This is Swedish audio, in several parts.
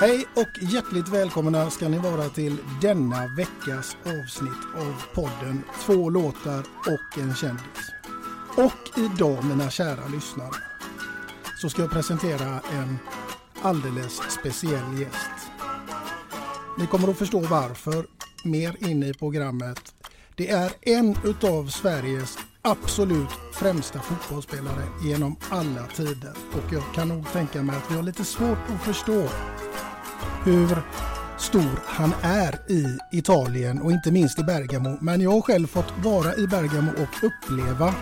Hej och hjärtligt välkomna ska ni vara till denna veckas avsnitt av podden Två låtar och en kändis. Och idag mina kära lyssnare så ska jag presentera en alldeles speciell gäst. Ni kommer att förstå varför mer inne i programmet. Det är en utav Sveriges absolut främsta fotbollsspelare genom alla tider och jag kan nog tänka mig att vi har lite svårt att förstå hur stor han är i Italien och inte minst i Bergamo. Men jag har själv fått vara i Bergamo och uppleva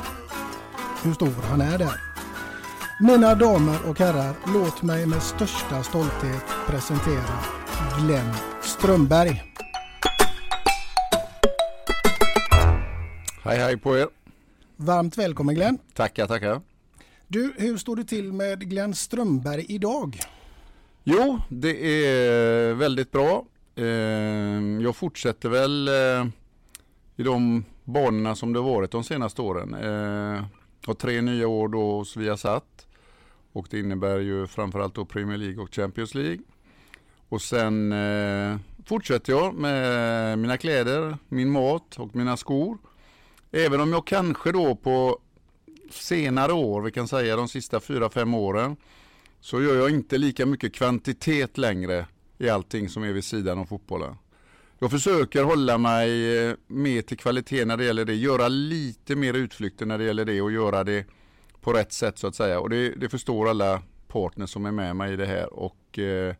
hur stor han är där. Mina damer och herrar, låt mig med största stolthet presentera Glenn Strömberg. Hej hej på er. Varmt välkommen Glenn. Tackar, tackar. Du, hur står det till med Glenn Strömberg idag? Jo, det är väldigt bra. Ehm, jag fortsätter väl eh, i de banorna som det varit de senaste åren. Jag har tre nya år då hos Viasat och det innebär ju framförallt då Premier League och Champions League. Och sen eh, fortsätter jag med mina kläder, min mat och mina skor. Även om jag kanske då på senare år, vi kan säga de sista fyra fem åren, så gör jag inte lika mycket kvantitet längre i allting som är vid sidan av fotbollen. Jag försöker hålla mig eh, mer till kvalitet när det gäller det, göra lite mer utflykter när det gäller det och göra det på rätt sätt så att säga. Och det, det förstår alla partners som är med mig i det här. Och eh,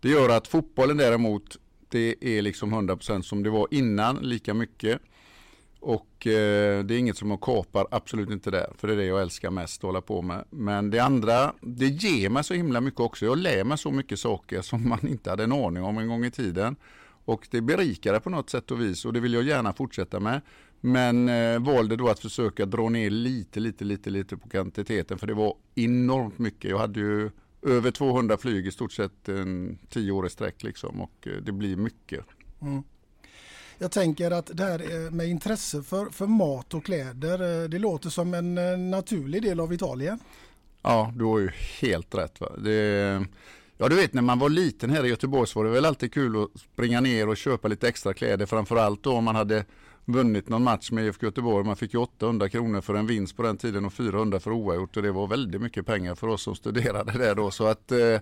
det gör att fotbollen däremot, det är liksom 100% som det var innan, lika mycket. Och eh, det är inget som jag kapar, absolut inte där. För det är det jag älskar mest att hålla på med. Men det andra, det ger mig så himla mycket också. Jag lär mig så mycket saker som man inte hade en aning om en gång i tiden. Och det berikar det på något sätt och vis och det vill jag gärna fortsätta med. Men eh, valde då att försöka dra ner lite, lite, lite, lite på kvantiteten för det var enormt mycket. Jag hade ju över 200 flyg i stort sett en tio år i sträck liksom och eh, det blir mycket. Mm. Jag tänker att det här med intresse för, för mat och kläder, eh, det låter som en eh, naturlig del av Italien. Ja, du har ju helt rätt. Va? Det, ja, du vet när man var liten här i Göteborg så var det väl alltid kul att springa ner och köpa lite extra kläder. Framförallt då om man hade vunnit någon match med IFK Göteborg. Man fick ju 800 kronor för en vinst på den tiden och 400 för oavgjort och det var väldigt mycket pengar för oss som studerade där då. Så att eh,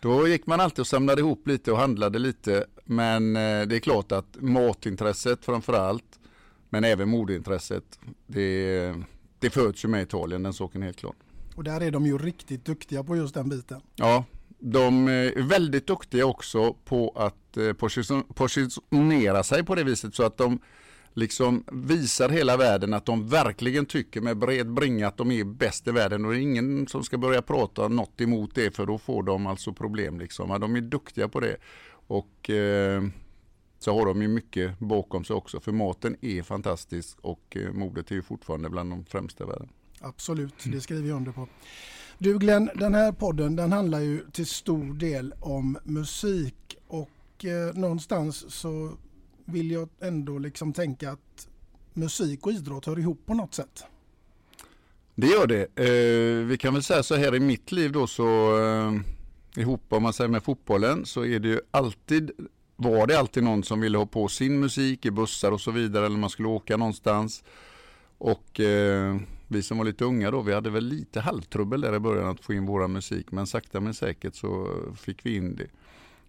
då gick man alltid och samlade ihop lite och handlade lite. Men eh, det är klart att matintresset framförallt, men även modeintresset, det, det föds ju med Italien, den saken är helt klart. Och där är de ju riktigt duktiga på just den biten. Ja, de är väldigt duktiga också på att eh, positionera sig på det viset så att de liksom visar hela världen att de verkligen tycker med bred bringa att de är bäst i världen och det är ingen som ska börja prata något emot det för då får de alltså problem liksom. De är duktiga på det och eh, så har de ju mycket bakom sig också för maten är fantastisk och eh, modet är ju fortfarande bland de främsta i världen. Absolut, det skriver jag under på. Du Glenn, den här podden den handlar ju till stor del om musik och eh, någonstans så vill jag ändå liksom tänka att musik och idrott hör ihop på något sätt. Det gör det. Eh, vi kan väl säga så här i mitt liv då så eh, ihop om man säger med fotbollen så är det ju alltid var det alltid någon som ville ha på sin musik i bussar och så vidare eller man skulle åka någonstans. Och eh, vi som var lite unga då, vi hade väl lite halvtrubbel där i början att få in våra musik men sakta men säkert så fick vi in det.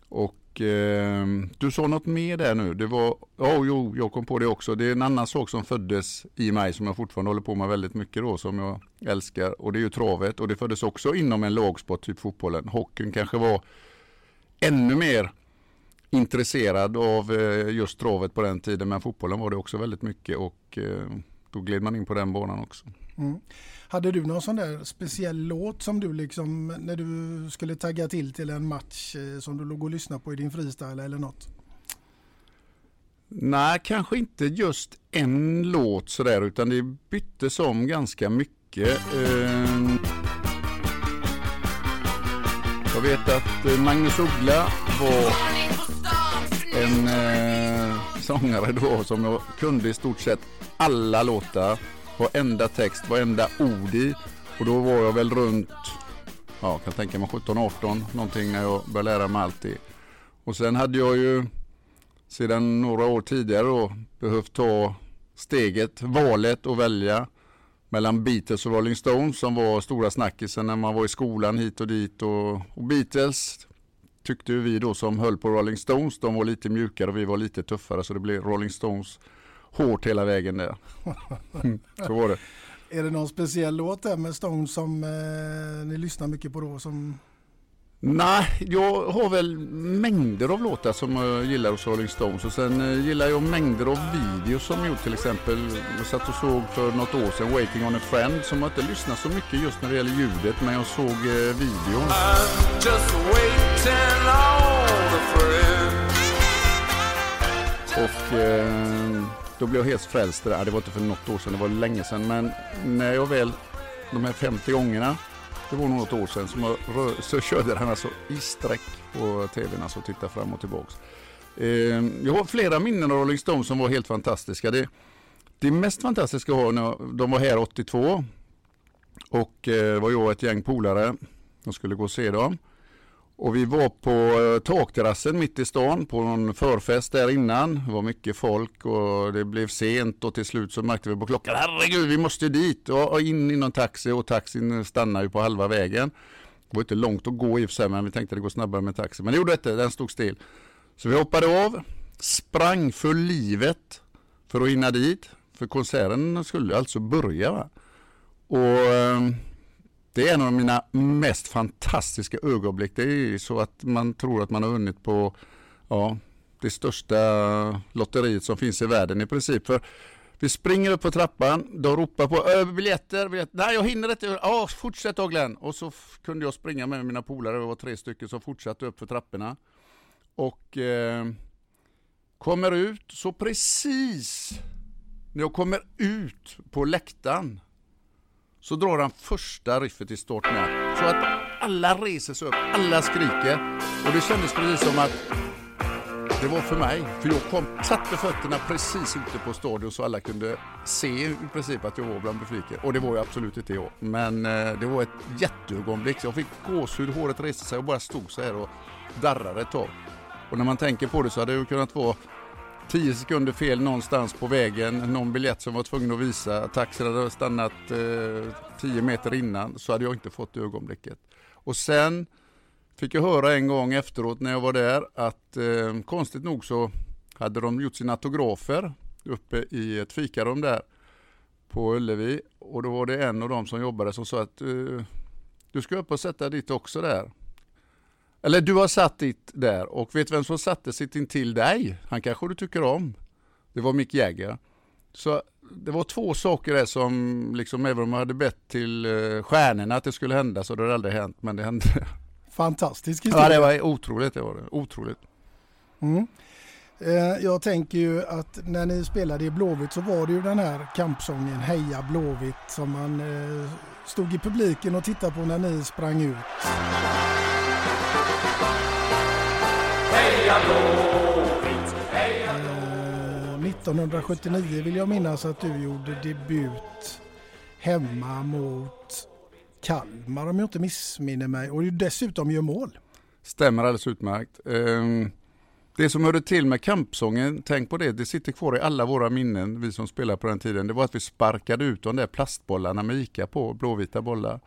Och eh, du sa något mer där nu. Det var, oh, jo, jag kom på det också. Det är en annan sak som föddes i mig som jag fortfarande håller på med väldigt mycket då som jag älskar och det är ju travet och det föddes också inom en lagsport typ fotbollen. Hockeyn kanske var ännu mer intresserad av eh, just travet på den tiden men fotbollen var det också väldigt mycket och eh, då gled man in på den banan också. Mm. Hade du någon sån där speciell låt som du liksom när du skulle tagga till till en match eh, som du låg och lyssnade på i din freestyle eller något? Nej, kanske inte just en låt sådär utan det byttes om ganska mycket. Ehm. Jag vet att eh, Magnus Uggla var en eh, sångare då som jag kunde i stort sett alla låtar varenda text, varenda ord i. Och då var jag väl runt, ja, kan tänka mig 17-18 någonting när jag började lära mig allt det. Och sen hade jag ju sedan några år tidigare då behövt ta steget, valet och välja mellan Beatles och Rolling Stones som var stora snackisen när man var i skolan hit och dit och, och Beatles tyckte vi då som höll på Rolling Stones, de var lite mjukare och vi var lite tuffare så det blev Rolling Stones hårt hela vägen där. Mm, så var det. Är det någon speciell låt där med Stones som eh, ni lyssnar mycket på då? Som... Nej, jag har väl mängder av låtar som jag gillar hos Rolling Stones och sen eh, gillar jag mängder av videos som gjort till exempel. Jag satt och såg för något år sedan Waiting on a friend som jag inte lyssnat så mycket just när det gäller ljudet men jag såg eh, videon. Och eh, då blev jag helt frälst där. Det var inte för något år sedan, det var länge sedan. Men när jag väl, de här 50 gångerna, det var något år sedan, som jag rör, så körde han alltså i sträck på tvn, alltså titta fram och tillbaks. Eh, jag har flera minnen av Rolling Stones som var helt fantastiska. Det, det mest fantastiska var när de var här 82 och eh, var jag och ett gäng polare. De skulle gå och se dem. Och vi var på eh, takterrassen mitt i stan på en förfest där innan. Det var mycket folk och det blev sent och till slut så märkte vi på klockan, herregud vi måste dit och in i någon taxi och taxin stannade ju på halva vägen. Det var inte långt att gå i och för sig men vi tänkte att det går snabbare med taxi. Men det gjorde det inte, den stod still. Så vi hoppade av, sprang för livet för att hinna dit. För konserten skulle alltså börja. Va? Och ehm, det är en av mina mest fantastiska ögonblick. Det är så att man tror att man har vunnit på ja, det största lotteriet som finns i världen i princip. För vi springer upp på trappan, de ropar på biljetter, biljetter. Nej jag hinner inte, ja, fortsätt då Glenn. Och så kunde jag springa med mina polare, det var tre stycken som fortsatte upp för trapporna. Och eh, kommer ut, så precis när jag kommer ut på läktaren så drar han första riffet i start med. Så att alla reser sig upp, alla skriker. Och det kändes precis som att det var för mig. För jag kom, satte fötterna precis ute på stadion så alla kunde se i princip att jag var bland publiken. Och det var ju absolut inte jag. Men eh, det var ett jätteögonblick. Jag fick gåshud, håret reste sig och bara stod så här och darrade ett tag. Och när man tänker på det så hade det kunnat vara 10 sekunder fel någonstans på vägen, någon biljett som var tvungen att visa, taxin hade stannat eh, 10 meter innan så hade jag inte fått ögonblicket. Och sen fick jag höra en gång efteråt när jag var där att eh, konstigt nog så hade de gjort sina autografer uppe i ett fikarum där på Ullevi och då var det en av dem som jobbade som sa att eh, du ska upp och sätta ditt också där. Eller du har satt ditt där och vet vem som satte sitt intill dig? Han kanske du tycker om. Det var Mick Jagger. Så det var två saker där som, liksom, även om man hade bett till eh, stjärnorna att det skulle hända så det hade aldrig hänt, men det hände. Fantastisk historia. Ja, det var otroligt, det var det. Otroligt. Mm. Eh, jag tänker ju att när ni spelade i Blåvitt så var det ju den här kampsången Heja Blåvitt som man eh, stod i publiken och tittade på när ni sprang ut. Heja Blåvitt, heja 1979 vill jag minnas att du gjorde debut hemma mot Kalmar om jag inte missminner mig och dessutom gör mål. Stämmer alldeles utmärkt. Ehm, det som hörde till med kampsången, tänk på det, det sitter kvar i alla våra minnen, vi som spelade på den tiden, det var att vi sparkade ut de där plastbollarna med Ica på, blåvita bollar.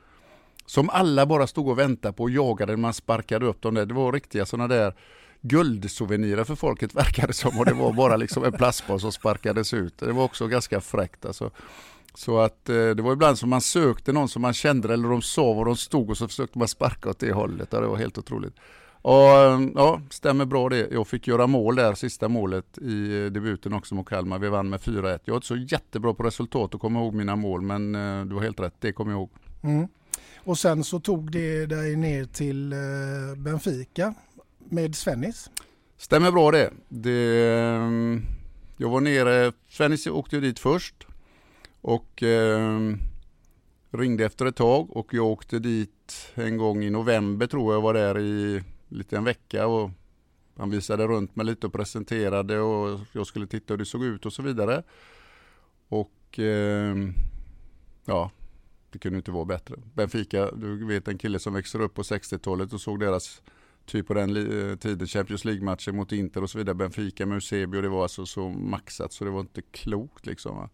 Som alla bara stod och väntade på och jagade när man sparkade upp dem där. Det var riktiga sådana där guldsouvenirer för folket verkade det som och det var bara liksom en plastboll som sparkades ut. Det var också ganska fräckt alltså. Så att eh, det var ibland som man sökte någon som man kände eller de sa var de stod och så försökte man sparka åt det hållet. Ja, det var helt otroligt. Och, eh, ja, stämmer bra det. Jag fick göra mål där, sista målet i eh, debuten också mot Kalmar. Vi vann med 4-1. Jag är inte så jättebra på resultat och kommer ihåg mina mål men eh, du har helt rätt, det kommer jag ihåg. Mm. Och sen så tog det dig ner till eh, Benfica med Svennis. Stämmer bra det. det ehm, jag var nere, Svennis åkte dit först och eh, ringde efter ett tag och jag åkte dit en gång i november tror jag var där i lite en vecka och han visade runt mig lite och presenterade och jag skulle titta hur det såg ut och så vidare. Och eh, ja, det kunde inte vara bättre. Benfica, du vet en kille som växer upp på 60-talet och såg deras typ på den eh, tiden Champions League-matcher mot Inter och så vidare. Benfica med Eusebio, det var alltså så maxat så det var inte klokt liksom. Va?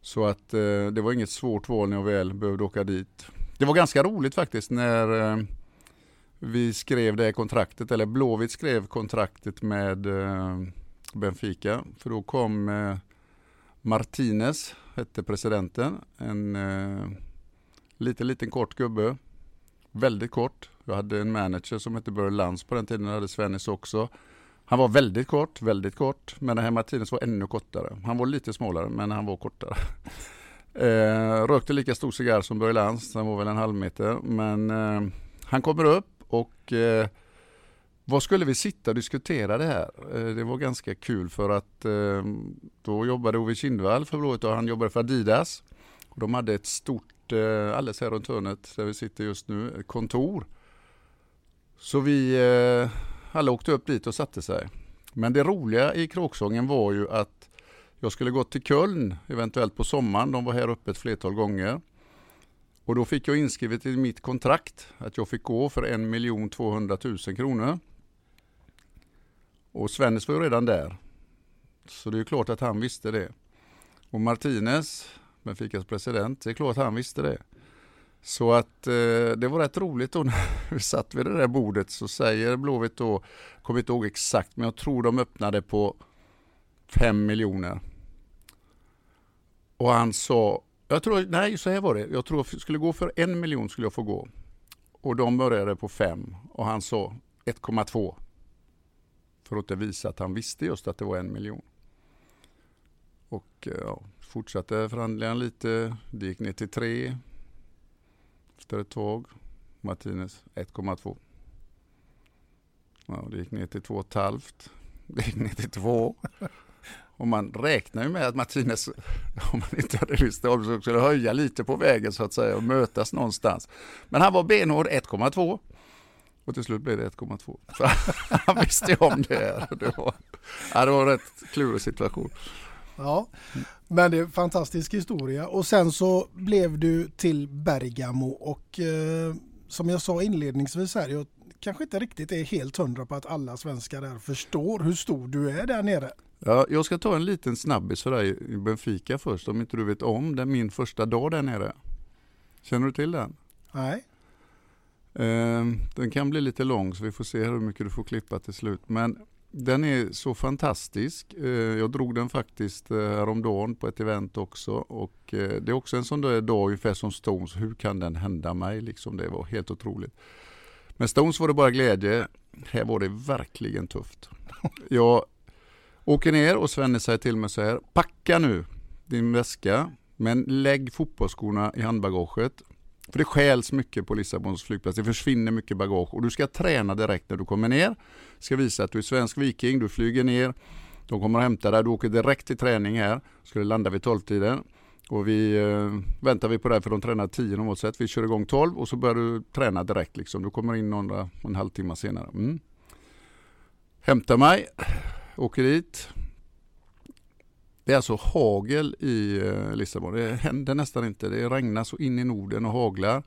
Så att eh, det var inget svårt val när jag väl behövde åka dit. Det var ganska roligt faktiskt när eh, vi skrev det kontraktet, eller Blåvitt skrev kontraktet med eh, Benfica. För då kom eh, Martinez, hette presidenten, en eh, liten, liten kort gubbe. Väldigt kort. Jag hade en manager som hette Börje Lantz på den tiden, jag hade Svennis också. Han var väldigt kort, väldigt kort, men den här Martinez var ännu kortare. Han var lite smalare, men han var kortare. Eh, rökte lika stor cigarr som Börje Lantz, han var väl en halv meter. Men eh, han kommer upp och eh, vad skulle vi sitta och diskutera det här? Eh, det var ganska kul för att eh, då jobbade Ove Kindvall för Blåvitt och han jobbade för Adidas. De hade ett stort, eh, alldeles här runt hörnet där vi sitter just nu, kontor. Så vi alla åkte upp dit och satte sig. Men det roliga i kråksången var ju att jag skulle gå till Köln eventuellt på sommaren. De var här uppe ett flertal gånger. Och då fick jag inskrivet i mitt kontrakt att jag fick gå för 1 200 000 kronor. Och Svennis var ju redan där. Så det är klart att han visste det. Och Martinez, Benficas president, det är klart att han visste det. Så att eh, det var rätt roligt då när vi satt vid det där bordet så säger Blåvitt då, kommer inte ihåg exakt, men jag tror de öppnade på 5 miljoner. Och han sa, jag tror, nej så här var det, jag tror jag skulle gå för en miljon skulle jag få gå. Och de började på 5 och han sa 1,2. För att inte visa att han visste just att det var en miljon. Och eh, ja, fortsatte förhandlingarna lite, det gick ner till 3. Efter ett tag, Martinez 1,2. Ja, det gick ner till 2,5. Det gick ner till 2. Och man räknar ju med att Martinez, om man inte hade visst om så skulle höja lite på vägen så att säga och mötas någonstans. Men han var benhård 1,2. Och till slut blev det 1,2. Så han visste ju om det. Här. Det var, ja, det var en rätt klurig situation. Ja, men det är en fantastisk historia. Och sen så blev du till Bergamo och eh, som jag sa inledningsvis här, jag kanske inte riktigt är helt hundra på att alla svenskar där förstår hur stor du är där nere. Ja, jag ska ta en liten snabbis för dig i Benfica först, om inte du vet om det, min första dag där nere. Känner du till den? Nej. Eh, den kan bli lite lång så vi får se hur mycket du får klippa till slut. Men den är så fantastisk. Eh, jag drog den faktiskt eh, häromdagen på ett event också och eh, det är också en sån där dag ungefär som Stones. Hur kan den hända mig? Liksom det var helt otroligt. Men Stones var det bara glädje. Här var det verkligen tufft. Jag Åker ner och Svenne säger till mig så här, packa nu din väska, men lägg fotbollsskorna i handbagaget. För det stjäls mycket på Lissabons flygplats, det försvinner mycket bagage och du ska träna direkt när du kommer ner. Ska visa att du är svensk viking, du flyger ner, de kommer att hämta dig, du åker direkt till träning här, skulle landa vid 12-tiden. Och vi eh, väntar vi på det för de tränar 10 normalt sett. Vi kör igång 12 och så börjar du träna direkt liksom. Du kommer in några, en halvtimme senare. Mm. Hämtar mig, åker dit. Det är alltså hagel i eh, Lissabon. Det händer nästan inte. Det regnar så in i Norden och haglar.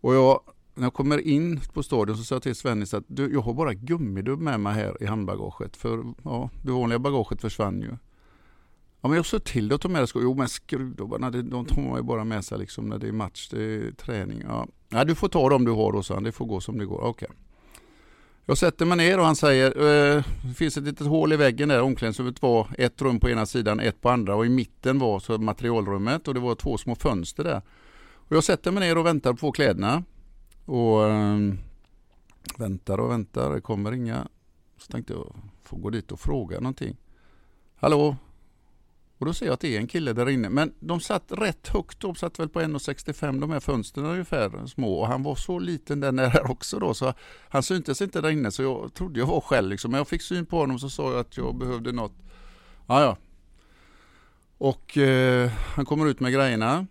Och jag, när jag kommer in på stadion så säger jag till Svennis att du, jag har bara gummidubb med mig här i handbagaget. För ja, det vanliga bagaget försvann ju. Ja men jag sa till dig att ta med dig skor. Jo men skruvdobbarna de tar man ju bara med sig liksom när det är match, det är träning. Ja. Nej du får ta dem du har då så Det får gå som det går. Okej. Okay. Jag sätter mig ner och han säger, eh, det finns ett litet hål i väggen där, omklädningsrummet var ett rum på ena sidan, ett på andra och i mitten var så materialrummet och det var två små fönster där. Och jag sätter mig ner och väntar på kläderna. Och eh, väntar och väntar, det kommer inga. Så tänkte jag, får gå dit och fråga någonting. Hallå, och då ser jag att det är en kille där inne. Men de satt rätt högt, de satt väl på 1,65 de här fönstren ungefär små. Och han var så liten den där också då så han syntes inte där inne så jag trodde jag var själv liksom. Men jag fick syn på honom så sa jag att jag behövde något. Ja, ja. Och eh, han kommer ut med grejerna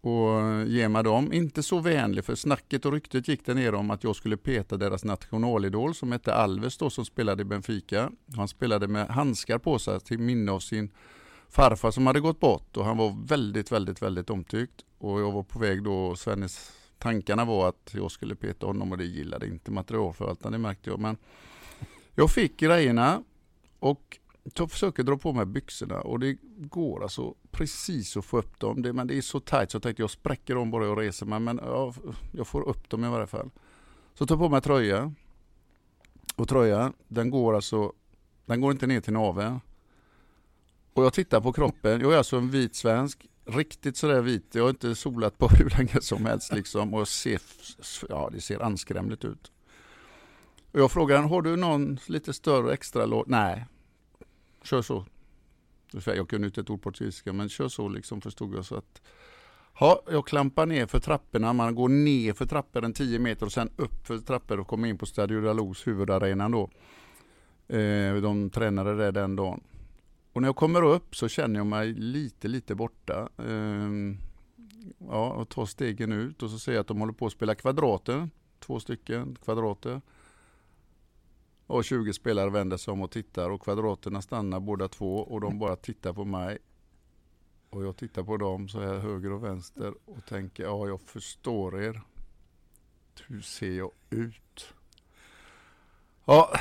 och ger mig dem. Inte så vänlig för snacket och ryktet gick där nere om att jag skulle peta deras nationalidol som hette Alves då som spelade i Benfica. Han spelade med handskar på sig till minne av sin farfar som hade gått bort och han var väldigt, väldigt, väldigt omtyckt. Och jag var på väg då, Svennes tankarna var att jag skulle peta honom och det gillade inte materialförvaltaren, det märkte jag. Men jag fick grejerna och jag försöker dra på mig byxorna och det går alltså precis att få upp dem. Det, men det är så tight så jag tänkte jag spräcker dem bara jag reser mig. Men ja, jag får upp dem i varje fall. Så tar jag på mig tröja. Och tröjan, den går alltså, den går inte ner till naveln. Och jag tittar på kroppen, jag är alltså en vit svensk, riktigt sådär vit, jag har inte solat på hur länge som helst liksom och ser, ja det ser anskrämligt ut. Och jag frågar har du någon lite större extra låt? Nej, kör så. Jag kunde inte ett ord portugisiska men kör så liksom förstod jag så att Ja, jag klampar ner för trapporna, man går ner för trappor en 10 meter och sen upp för trappor och kommer in på Stadio Dalos huvudarena då. Eh, de tränade där den dagen. Och när jag kommer upp så känner jag mig lite, lite borta. Ehm, ja, och tar stegen ut och så ser jag att de håller på att spela kvadrater. Två stycken kvadrater. Och 20 spelare vänder sig om och tittar och kvadraterna stannar båda två och de bara tittar på mig. Och jag tittar på dem så här höger och vänster och tänker ja, jag förstår er. Hur ser jag ut? Ja,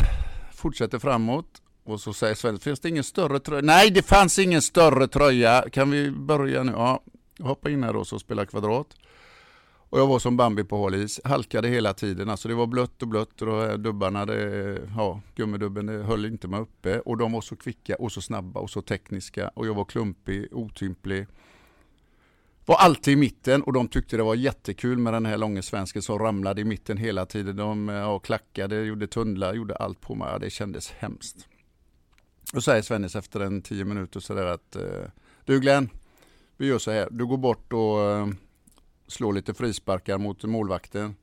fortsätter framåt och så säger Sven, finns det ingen större tröja? Nej, det fanns ingen större tröja. Kan vi börja nu? Ja, jag in här då och spelar kvadrat. Och jag var som Bambi på hal is, halkade hela tiden. Alltså det var blött och blött och dubbarna, det, ja, gummidubben det höll inte mig uppe. Och de var så kvicka och så snabba och så tekniska. Och jag var klumpig, otymplig. Var alltid i mitten och de tyckte det var jättekul med den här långa svensken som ramlade i mitten hela tiden. De ja, klackade, gjorde tunnlar, gjorde allt på mig. Ja, det kändes hemskt. Och säger Svennis efter en tio minuter sådär att eh, Du Glenn, vi gör så här. Du går bort och eh, slår lite frisparkar mot målvakten.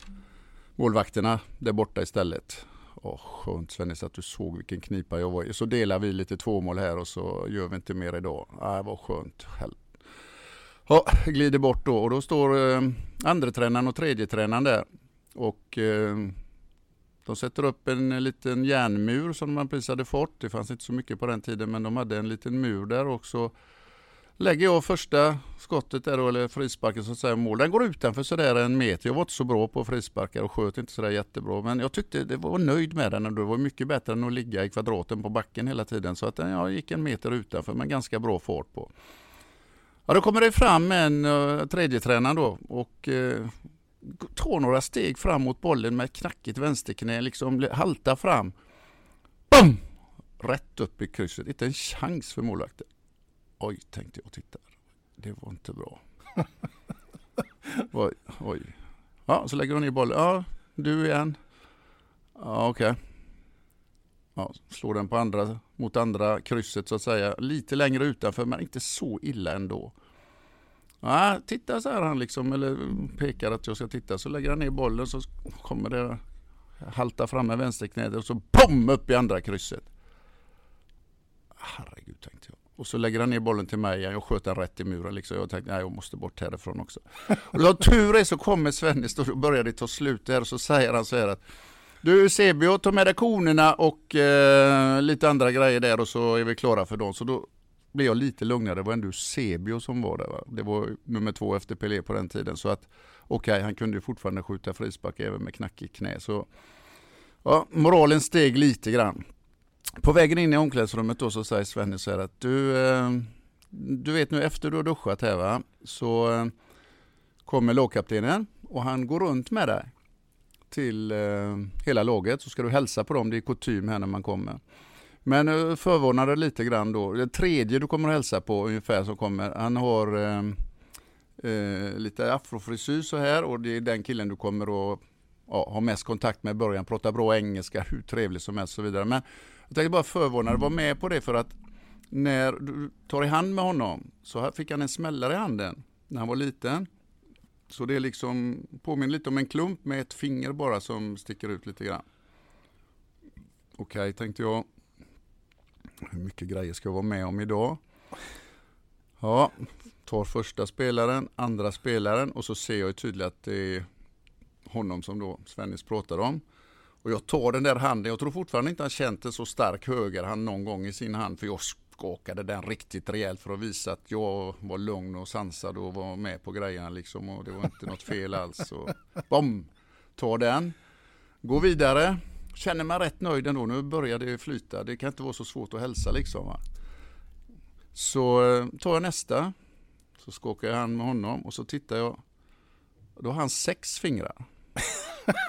Målvakterna där borta istället. Åh, skönt Svennis att du såg vilken knipa jag var i. Så delar vi lite tvåmål här och så gör vi inte mer idag. Ah, vad skönt. Ja, glider bort då och då står eh, andra tränaren och tredje tränaren där. Och eh, de sätter upp en liten järnmur som man precis hade fått. Det fanns inte så mycket på den tiden men de hade en liten mur där också. Lägger jag första skottet där då, eller frisparken så att säga mål. Den går utanför sådär en meter. Jag var inte så bra på frisparkar och sköt inte sådär jättebra. Men jag tyckte det var nöjd med den och det var mycket bättre än att ligga i kvadraten på backen hela tiden. Så att eh, den ja, gick en meter utanför men ganska bra fart på. Ja, då kommer det fram en uh, tredje tränare då och uh, tar några steg fram mot bollen med knackigt vänsterknä, liksom haltar fram. Bum! Rätt upp i krysset, inte en chans för målvakten. Oj, tänkte jag och tittade. Det var inte bra. oj, oj. Ja, så lägger hon ner bollen. Ja, du igen. Ja, okej. Okay. ja, slår den på andra, mot andra krysset så att säga. Lite längre utanför men inte så illa ändå. Ja, titta så här han liksom, eller pekar att jag ska titta. Så lägger han ner bollen så kommer det halta fram med vänsterknät och så BOM! upp i andra krysset. Herregud tänkte jag. Och så lägger han ner bollen till mig igen. Jag sköt den rätt i muren. Liksom. Jag tänkte nej, jag måste bort härifrån också. Och då tur är så kommer Svennis och då börjar det ta slut där och så säger han så här att du Sebio, ta med dig konerna och eh, lite andra grejer där och så är vi klara för dagen. Så då blev jag lite lugnare. Det var ändå Sebio som var där. Va? Det var nummer två efter Pelé på den tiden. Så att okej, okay, han kunde ju fortfarande skjuta frispark även med knackigt knä. Så ja, moralen steg lite grann. På vägen in i omklädningsrummet då så säger Svenny så här att du, eh, du vet nu efter du har duschat här va, så eh, kommer lagkaptenen och han går runt med dig till eh, hela laget så ska du hälsa på dem. Det är kutym här när man kommer. Men eh, förvånade lite grann då. Den tredje du kommer att hälsa på ungefär som kommer, han har eh, eh, lite afrofrisyr så här och det är den killen du kommer att ja, ha mest kontakt med i början. Pratar bra engelska, hur trevlig som helst och så vidare. Men jag tänkte bara förvarna dig, var med på det för att när du tar i hand med honom så fick han en smällare i handen när han var liten. Så det är liksom påminner lite om en klump med ett finger bara som sticker ut lite grann. Okej, okay, tänkte jag. Hur mycket grejer ska jag vara med om idag? Ja, tar första spelaren, andra spelaren och så ser jag tydligt att det är honom som då Svennis pratar om. Och jag tar den där handen, jag tror fortfarande inte han känt en så stark högerhand någon gång i sin hand för jag skakade den riktigt rejält för att visa att jag var lugn och sansad och var med på grejerna liksom och det var inte något fel alls. Och bom! Tar den, går vidare, känner mig rätt nöjd ändå. Nu börjar det flyta, det kan inte vara så svårt att hälsa liksom. Va? Så eh, tar jag nästa, så skakar jag hand med honom och så tittar jag. Då har han sex fingrar.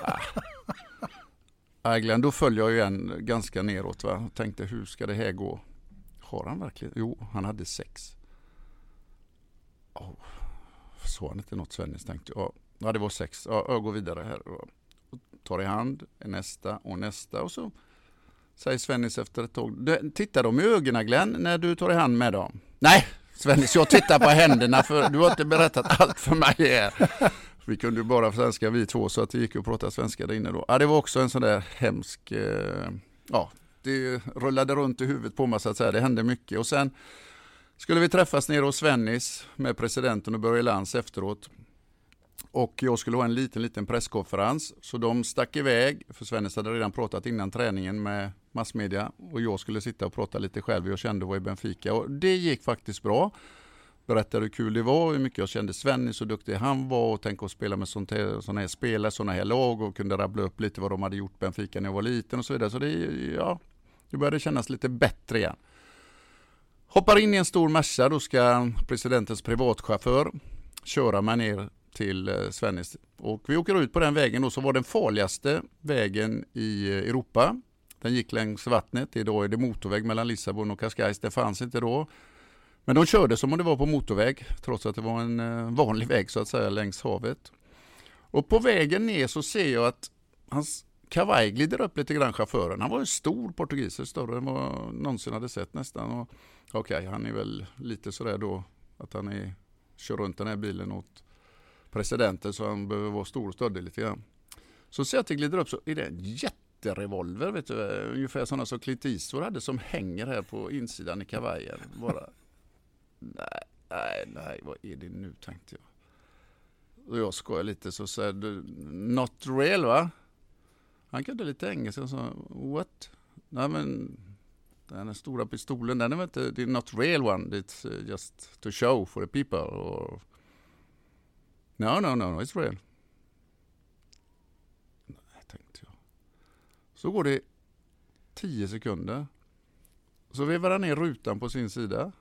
ah. Äh, Glenn, då följer jag igen ganska neråt. Va? Tänkte hur ska det här gå? Har han verkligen? Jo, han hade sex. Oh. Sa han inte något Svennis tänkte jag. Ja, det var sex. Ja, jag går vidare här. Tar i hand nästa och nästa och så säger Svennis efter ett tag. Tittar de i ögonen Glenn när du tar i hand med dem? Nej, Svennis, jag tittar på händerna för du har inte berättat allt för mig här. Vi kunde ju bara svenska vi två så att det gick att prata svenska där inne då. Ja, det var också en sån där hemsk, eh, ja, det rullade runt i huvudet på mig så att säga. Det hände mycket och sen skulle vi träffas nere hos Svennis med presidenten och Börje Lantz efteråt. Och jag skulle ha en liten, liten presskonferens. Så de stack iväg, för Svennis hade redan pratat innan träningen med massmedia. Och jag skulle sitta och prata lite själv. Jag kände var i Benfica och det gick faktiskt bra. Berättade hur kul det var, hur mycket jag kände Svennis, hur duktig han var och tänka att spela med sådana här spelare, sådana här lag och kunde rabbla upp lite vad de hade gjort Benfica när jag var liten och så vidare. Så det, ja, det började kännas lite bättre igen. Hoppar in i en stor Merca, då ska presidentens privatchaufför köra mig ner till eh, Svennis. Och vi åker ut på den vägen och som var den farligaste vägen i eh, Europa. Den gick längs vattnet. Idag är det motorväg mellan Lissabon och Cascais. Det fanns inte då. Men de körde som om det var på motorväg trots att det var en eh, vanlig väg så att säga längs havet. Och på vägen ner så ser jag att hans kavaj glider upp lite grann chauffören. Han var en stor portugis, större än vad jag någonsin hade sett nästan. Okej, okay, han är väl lite sådär då att han är, kör runt den här bilen åt presidenten så han behöver vara stor och stöddig lite grann. Så ser jag att det glider upp så är det en jätterevolver, vet du, ungefär sådana som Clint Eastwood hade som hänger här på insidan i kavajen. Bara, nej, nej, nej, vad är det nu tänkte jag. Och jag skojar lite så säger du, not real va? Han kunde lite engelska och sa, what? Nej men, den stora pistolen, den är väl inte, det är not real one, it's uh, just to show for the people. Or, no, no, no, it's real. Nej, tänkte jag. Så går det tio sekunder. Så vevar han ner rutan på sin sida.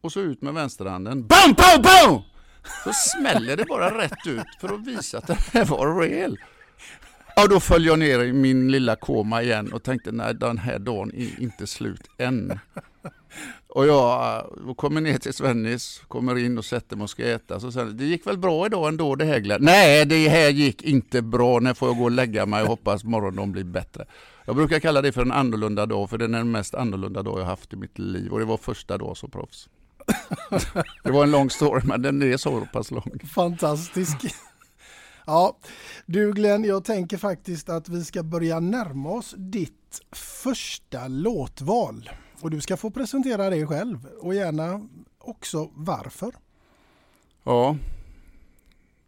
Och så ut med vänsterhanden. BAM, BAM, BAM! Så smäller det bara rätt ut för att visa att det här var real. Ja, då föll jag ner i min lilla koma igen och tänkte nej, den här dagen är inte slut än. Och jag eh, kommer ner till Svennis, kommer in och sätter mig och ska äta. Så säger det gick väl bra idag ändå det här Glenn? Nej, det här gick inte bra. När får jag gå och lägga mig och hoppas morgondagen blir bättre. Jag brukar kalla det för en annorlunda dag, för det är den mest annorlunda dag jag haft i mitt liv. Och det var första dag som proffs. det var en lång story, men den är så pass lång. Fantastisk. Ja, du Glenn, jag tänker faktiskt att vi ska börja närma oss ditt första låtval. Och du ska få presentera dig själv och gärna också varför. Ja,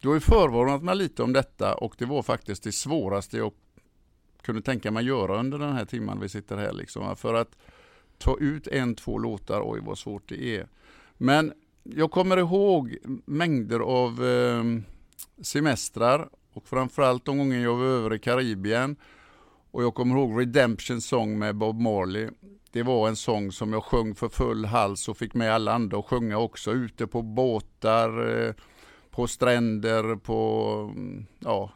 du har ju förvarnat mig lite om detta och det var faktiskt det svåraste jag kunde tänka mig göra under den här timman vi sitter här. Liksom. För att ta ut en, två låtar, oj vad svårt det är. Men jag kommer ihåg mängder av eh, semestrar och framförallt de gånger jag var över i Karibien och jag kommer ihåg Redemption Song med Bob Marley. Det var en sång som jag sjöng för full hals och fick med alla andra att sjunga också ute på båtar, eh, på stränder, på mm, ja,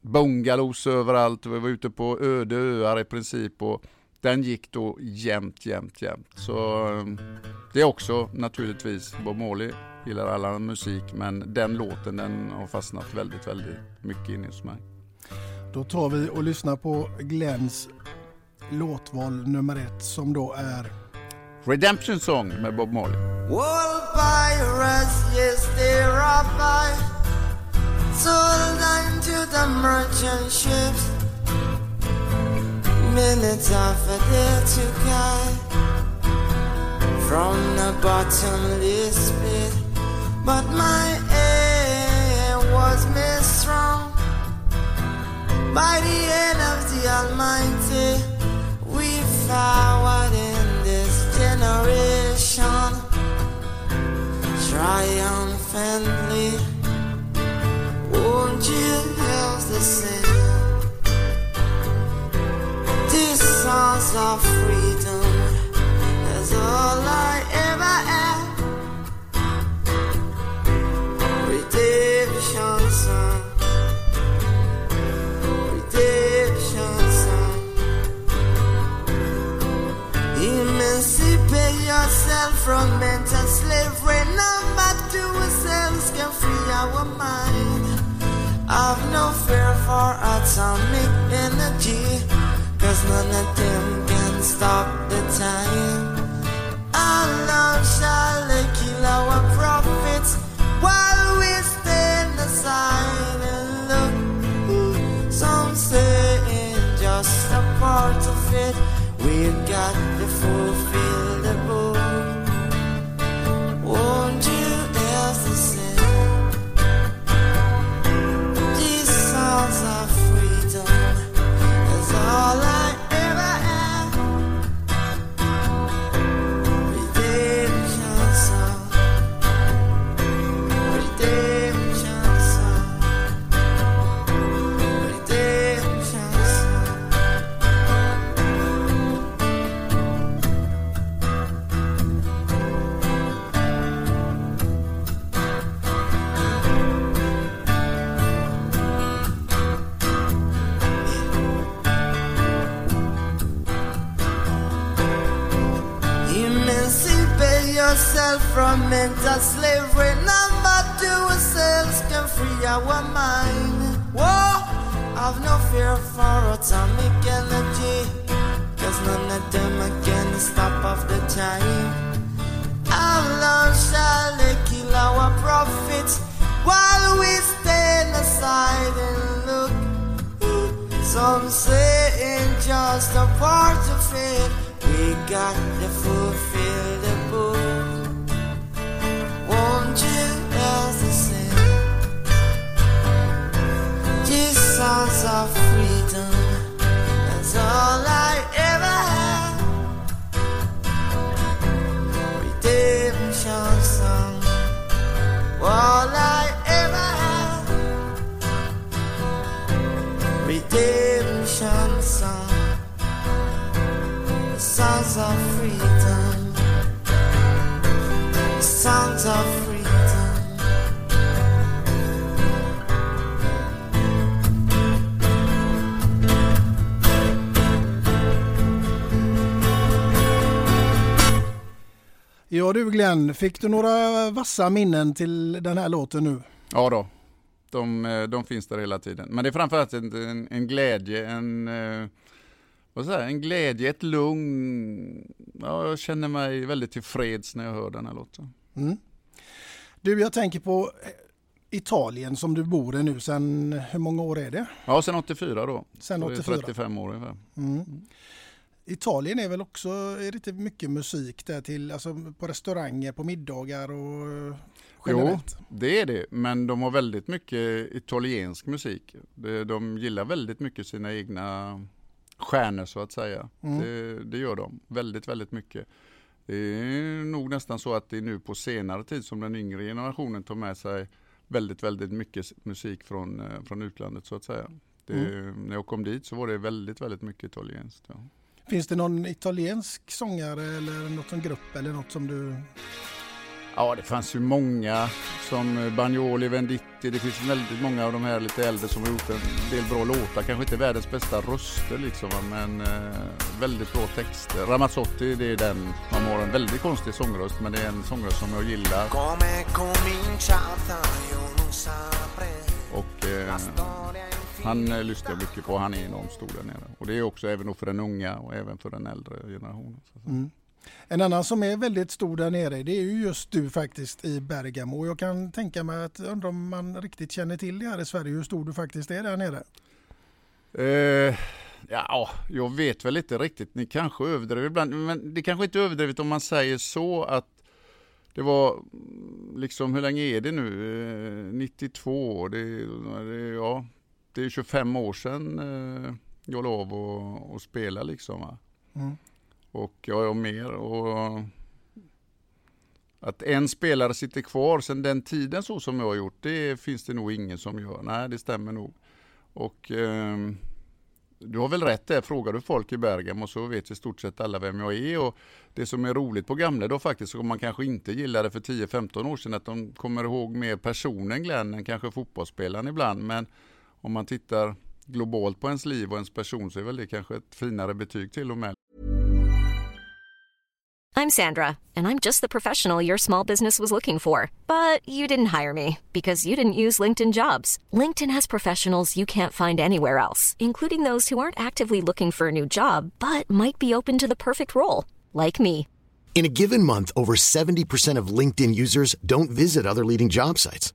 bungalows överallt. Vi var ute på öde öar i princip och den gick då jämt, jämt, jämt. Så eh, det är också naturligtvis Bob Marley gillar alla musik men den låten den har fastnat väldigt, väldigt mycket inne hos mig. Då tar vi och lyssnar på Glenns låtval nummer ett som då är Redemption Song med Bob Marley. Wall pirates, yes they rob by Sold into the merchant ships Minutes after they took I From the bottomless pit But my aim was made strong By the hand of the Almighty We forward in this generation. Triumphantly Won't you help the sin? These songs of freedom Is all I ever had from mental slavery. None but ourselves can free our mind. I've no fear for atomic energy, cause none of them can stop the time. Allah shall kill our prophets while we stand aside and look. Some say just a part of it. We've got to fulfill yourself from mental slavery. None but ourselves can free our mind. Whoa, I've no fear for atomic energy. Cause none of them can stop off the time. Allah shall they kill our prophets while we stand aside and look. Some say just a part of it. We got to fulfill the book. Redemption song. The songs of freedom. Ja du Glenn, fick du några vassa minnen till den här låten nu? Ja då, de, eh, de finns där hela tiden. Men det är framförallt en, en, en glädje, en, eh, vad säger, en glädje, ett lugn. Ja, jag känner mig väldigt tillfreds när jag hör den här låten. Mm. Du, jag tänker på Italien som du bor i nu sen hur många år är det? Ja, sen 84 då. Sen Så det är 84. 35 år ungefär. Mm. Italien är väl också, är det inte mycket musik där till, alltså på restauranger, på middagar och eh, Jo, generellt? det är det. Men de har väldigt mycket italiensk musik. De, gillar väldigt mycket sina egna stjärnor så att säga. Mm. Det, det gör de väldigt, väldigt mycket. Det är nog nästan så att det är nu på senare tid som den yngre generationen tar med sig väldigt, väldigt mycket musik från, eh, från utlandet så att säga. Det, Mm. När jag kom dit så var det väldigt, väldigt mycket italienskt. Ja. Finns det någon italiensk sångare eller något som grupp eller något som du... Ja, det fanns ju många som Bagnoli, Venditti. Det finns väldigt många av de här lite äldre som har gjort en del bra låtar. Kanske inte världens bästa röster liksom, men eh, väldigt bra texter. Ramazzotti, det är den. Man har en väldigt konstig sångröst, men det är en sångröst som jag gillar. Och eh, han eh, lyssnar jag mycket på. Han är enormt stor där nere. Och det är också även för den unga och även för den äldre generationen. Mm. En annan som är väldigt stor där nere det är ju just du faktiskt i Bergamo. Jag kan tänka mig att undra om man riktigt känner till det här i Sverige hur stor du faktiskt är där nere. Eh, ja, jag vet väl inte riktigt. Ni kanske överdriver ibland. Men det kanske inte är överdrivet om man säger så att det var mm, liksom, hur länge är det nu? Eh, 92, det, det, ja, det är 25 år sedan eh, jag av och, och spela liksom. Mm. Och jag har mer. Och att en spelare sitter kvar sedan den tiden så som jag har gjort, det finns det nog ingen som gör. Nej, det stämmer nog. Och ehm, du har väl rätt där, frågar du folk i Bergamo så vet i stort sett alla vem jag är. Och det som är roligt på gamla då faktiskt, som man kanske inte gillade för 10-15 år sedan, att de kommer ihåg mer personen Glenn än kanske fotbollsspelaren ibland. Men om man tittar globalt på ens liv och ens person så är väl det kanske ett finare betyg till och med. I'm Sandra, and I'm just the professional your small business was looking for. But you didn't hire me because you didn't use LinkedIn jobs. LinkedIn has professionals you can't find anywhere else, including those who aren't actively looking for a new job but might be open to the perfect role, like me. In a given month, over 70% of LinkedIn users don't visit other leading job sites.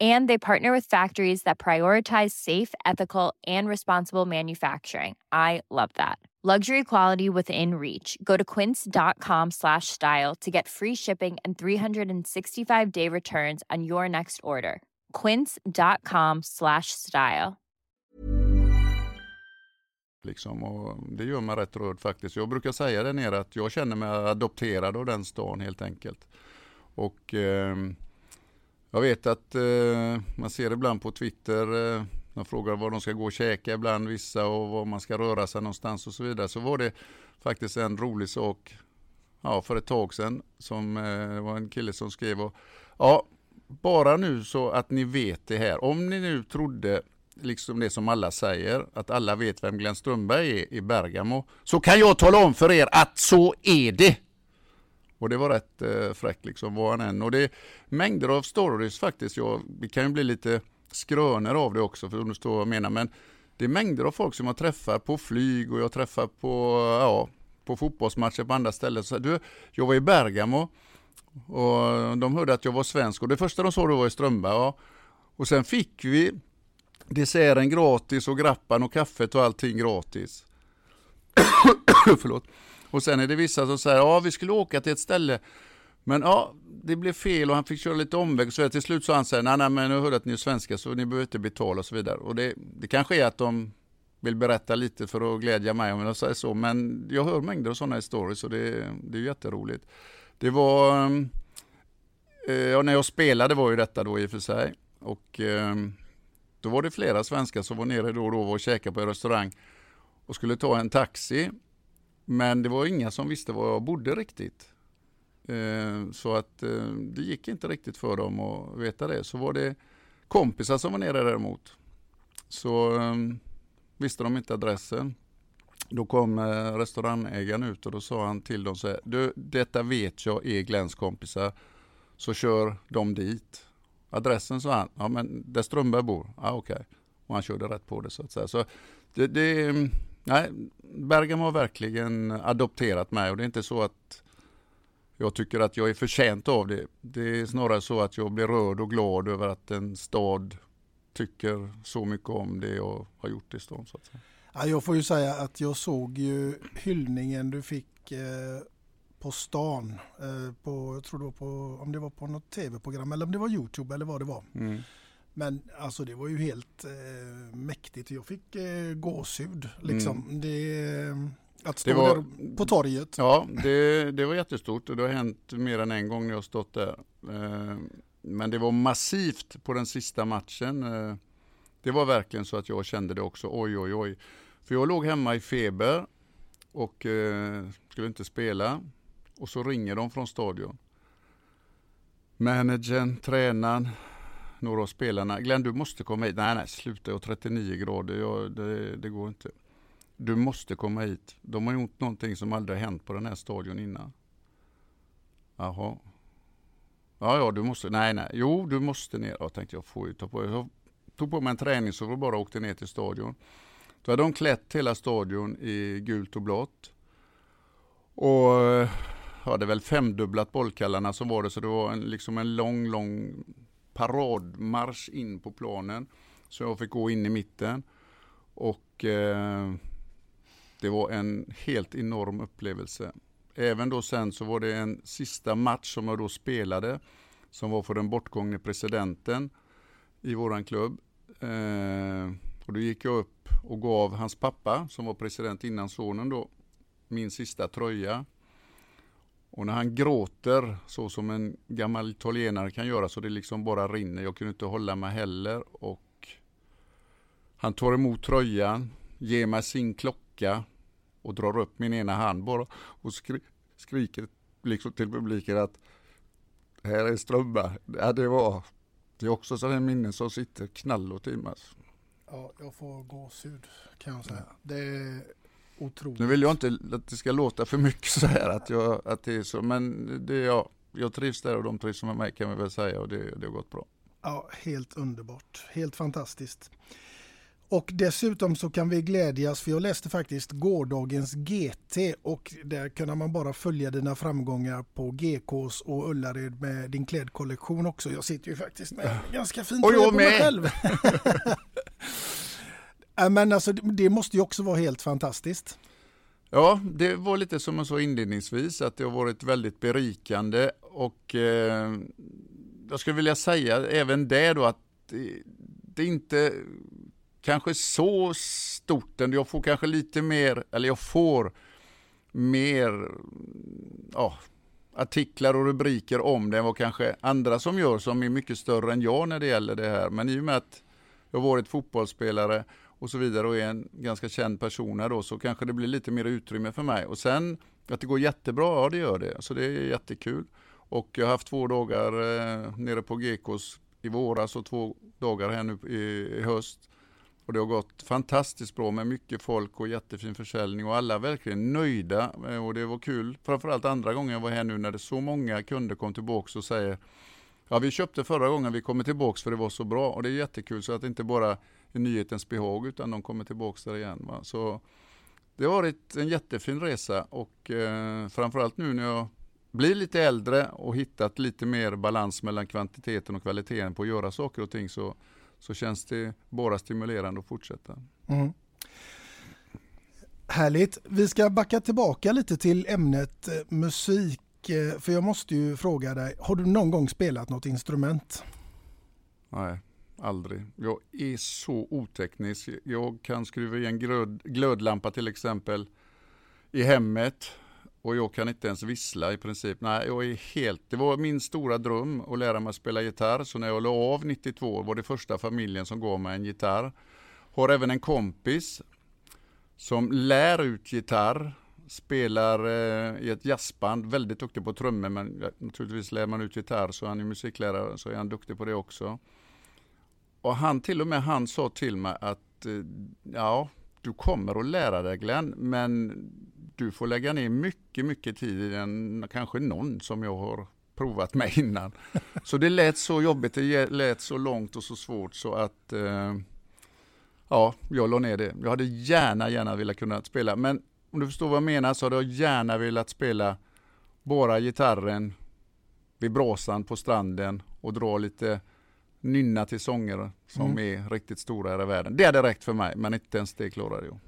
And they partner with factories that prioritize safe, ethical, and responsible manufacturing. I love that. Luxury quality within reach. Go to quince.com slash style to get free shipping and 365 day returns on your next order. Quince.com slash style. Liksom, och det gör mig rätt rörd faktiskt. Jag brukar säga det nere att jag känner mig adopterad av den stan helt enkelt. Och eh, jag vet att eh, man ser ibland på Twitter, eh, de frågar var de ska gå och käka ibland vissa och var man ska röra sig någonstans och så vidare. Så var det faktiskt en rolig sak ja, för ett tag sedan som eh, var en kille som skrev och, ja, bara nu så att ni vet det här. Om ni nu trodde liksom det som alla säger, att alla vet vem Glenn Strömberg är i Bergamo, så kan jag tala om för er att så är det. Och det var rätt eh, fräckt liksom, var han än. Och det är mängder av stories faktiskt. Jag, vi kan ju bli lite skrönor av det också, för om du förstår vad jag menar. Men det är mängder av folk som jag träffar på flyg och jag träffar på, ja, på fotbollsmatcher på andra ställen. Så, du, jag var i Bergamo och de hörde att jag var svensk och det första de sa då var i Strömberg. Ja. Och sen fick vi desserten gratis och grappan och kaffet och allting gratis. Förlåt. Och sen är det vissa som säger, ja vi skulle åka till ett ställe, men ja, det blev fel och han fick köra lite omväg. Så till slut så han säger, nej, nej men nu hörde att ni är svenska så ni behöver inte betala och så vidare. Och det, det kanske är att de vill berätta lite för att glädja mig om jag säger så. Men jag hör mängder av sådana historier så det, det är jätteroligt. Det var, eh, eh, ja när jag spelade var ju detta då i och för sig. Och eh, då var det flera svenskar som var nere då och då och käkade på en restaurang och skulle ta en taxi. Men det var inga som visste var jag bodde riktigt. Eh, så att eh, det gick inte riktigt för dem att veta det. Så var det kompisar som var nere däremot. Så eh, visste de inte adressen. Då kom restaurangägaren ut och då sa han till dem så här, du, detta vet jag är Glenns kompisar, så kör de dit. Adressen sa han, ja men där Strömberg bor, ja okej. Okay. Och han körde rätt på det så att säga. Så det, det, mm, nej, Bergamo har verkligen adopterat mig och det är inte så att jag tycker att jag är förtjänt av det. Det är snarare så att jag blir rörd och glad över att en stad tycker så mycket om det jag har gjort i stan. Så att säga. Ja, jag får ju säga att jag såg ju hyllningen du fick eh, på stan. Eh, på, jag tror det var på, om det var på något tv-program eller om det var Youtube eller vad det var. Mm. Men alltså det var ju helt eh, mäktigt. Jag fick eh, gåshud liksom. Mm. Det, att stå var, där på torget. Ja, det, det var jättestort och det har hänt mer än en gång när jag stått där. Eh, men det var massivt på den sista matchen. Eh, det var verkligen så att jag kände det också. Oj, oj, oj. För jag låg hemma i feber och eh, skulle inte spela. Och så ringer de från stadion. Managern, tränaren, några av spelarna. Glenn, du måste komma hit. Nej, nej, sluta. Jag har 39 grader. Jag, det, det går inte. Du måste komma hit. De har gjort någonting som aldrig har hänt på den här stadion innan. Jaha. Ja, ja, du måste. Nej, nej. Jo, du måste ner. Jag tänkte jag får ju ta på. Jag tog på mig en träning så bara åkte ner till stadion. Då hade de klätt hela stadion i gult och blått. Och eh, hade väl femdubblat bollkallarna som var det, så det var en, liksom en lång, lång paradmarsch in på planen. Så jag fick gå in i mitten. Och eh, det var en helt enorm upplevelse. Även då sen så var det en sista match som jag då spelade som var för den bortgångne presidenten i våran klubb. Eh, och då gick jag upp och gav hans pappa, som var president innan sonen då, min sista tröja. Och när han gråter så som en gammal italienare kan göra så det liksom bara rinner. Jag kunde inte hålla mig heller och han tar emot tröjan, ger mig sin klocka och drar upp min ena hand bara och skri skriker liksom till publiken att här är Strömberg. Ja, det var det är också sådana minnen som sitter knall och timmas. Ja, jag får gåshud kan jag säga. Det är otroligt. Nu vill jag inte att det ska låta för mycket så här att, jag, att det är så, men det, ja, jag trivs där och de trivs med mig kan vi väl säga och det, det har gått bra. Ja, helt underbart. Helt fantastiskt. Och dessutom så kan vi glädjas för jag läste faktiskt gårdagens GT och där kunde man bara följa dina framgångar på GKs och Ullared med din klädkollektion också. Jag sitter ju faktiskt med ganska fint Och jag mig själv. Äh, men alltså det måste ju också vara helt fantastiskt. Ja, det var lite som jag sa inledningsvis att det har varit väldigt berikande och eh, jag skulle vilja säga även det då att det, är inte kanske så stort. Jag får kanske lite mer, eller jag får mer ja, artiklar och rubriker om det än vad kanske andra som gör som är mycket större än jag när det gäller det här. Men i och med att jag har varit fotbollsspelare och så vidare och är en ganska känd person här då så kanske det blir lite mer utrymme för mig. Och sen att det går jättebra, ja det gör det. Så det är jättekul. Och jag har haft två dagar eh, nere på Gekos i våras och två dagar här nu i, i höst. Och det har gått fantastiskt bra med mycket folk och jättefin försäljning och alla är verkligen nöjda eh, och det var kul. Framförallt andra gången jag var här nu när det så många kunder kom tillbaka och säger Ja vi köpte förra gången, vi kommer tillbaka för det var så bra och det är jättekul så att det inte bara är nyhetens behag utan de kommer tillbaka där igen. Va? Så det har varit en jättefin resa och eh, framförallt nu när jag blir lite äldre och hittat lite mer balans mellan kvantiteten och kvaliteten på att göra saker och ting så, så känns det bara stimulerande att fortsätta. Mm. Härligt. Vi ska backa tillbaka lite till ämnet eh, musik. eh, För jag måste ju fråga dig, har du någon gång spelat något instrument? Nej, aldrig. Jag är så oteknisk. Jag kan skruva i en glöd, glödlampa till exempel i hemmet och jag kan inte ens vissla i princip. Nej, jag är helt... Det var min stora dröm att lära mig spela gitarr. Så när jag la av 92 var det första familjen som gav mig en gitarr. Har även en kompis som lär ut gitarr. Spelar eh, i ett jazzband, väldigt duktig på trummor men ja, naturligtvis lär man ut gitarr så han är musiklärare så är han duktig på det också. Och han till och med han sa till mig att eh, ja, du kommer att lära dig Glenn, men du får lägga ner mycket, mycket tid än kanske någon som jag har provat med innan. Så det lät så jobbigt, det lät så långt och så svårt så att eh, ja, jag la ner det. Jag hade gärna, gärna velat kunna spela, men om du förstår vad jag menar så hade jag gärna velat spela bara gitarren vid brasan på stranden och dra lite nynna till sånger som Mm. är riktigt stora här i världen. Det hade räckt för mig, men inte ens det klarade jag.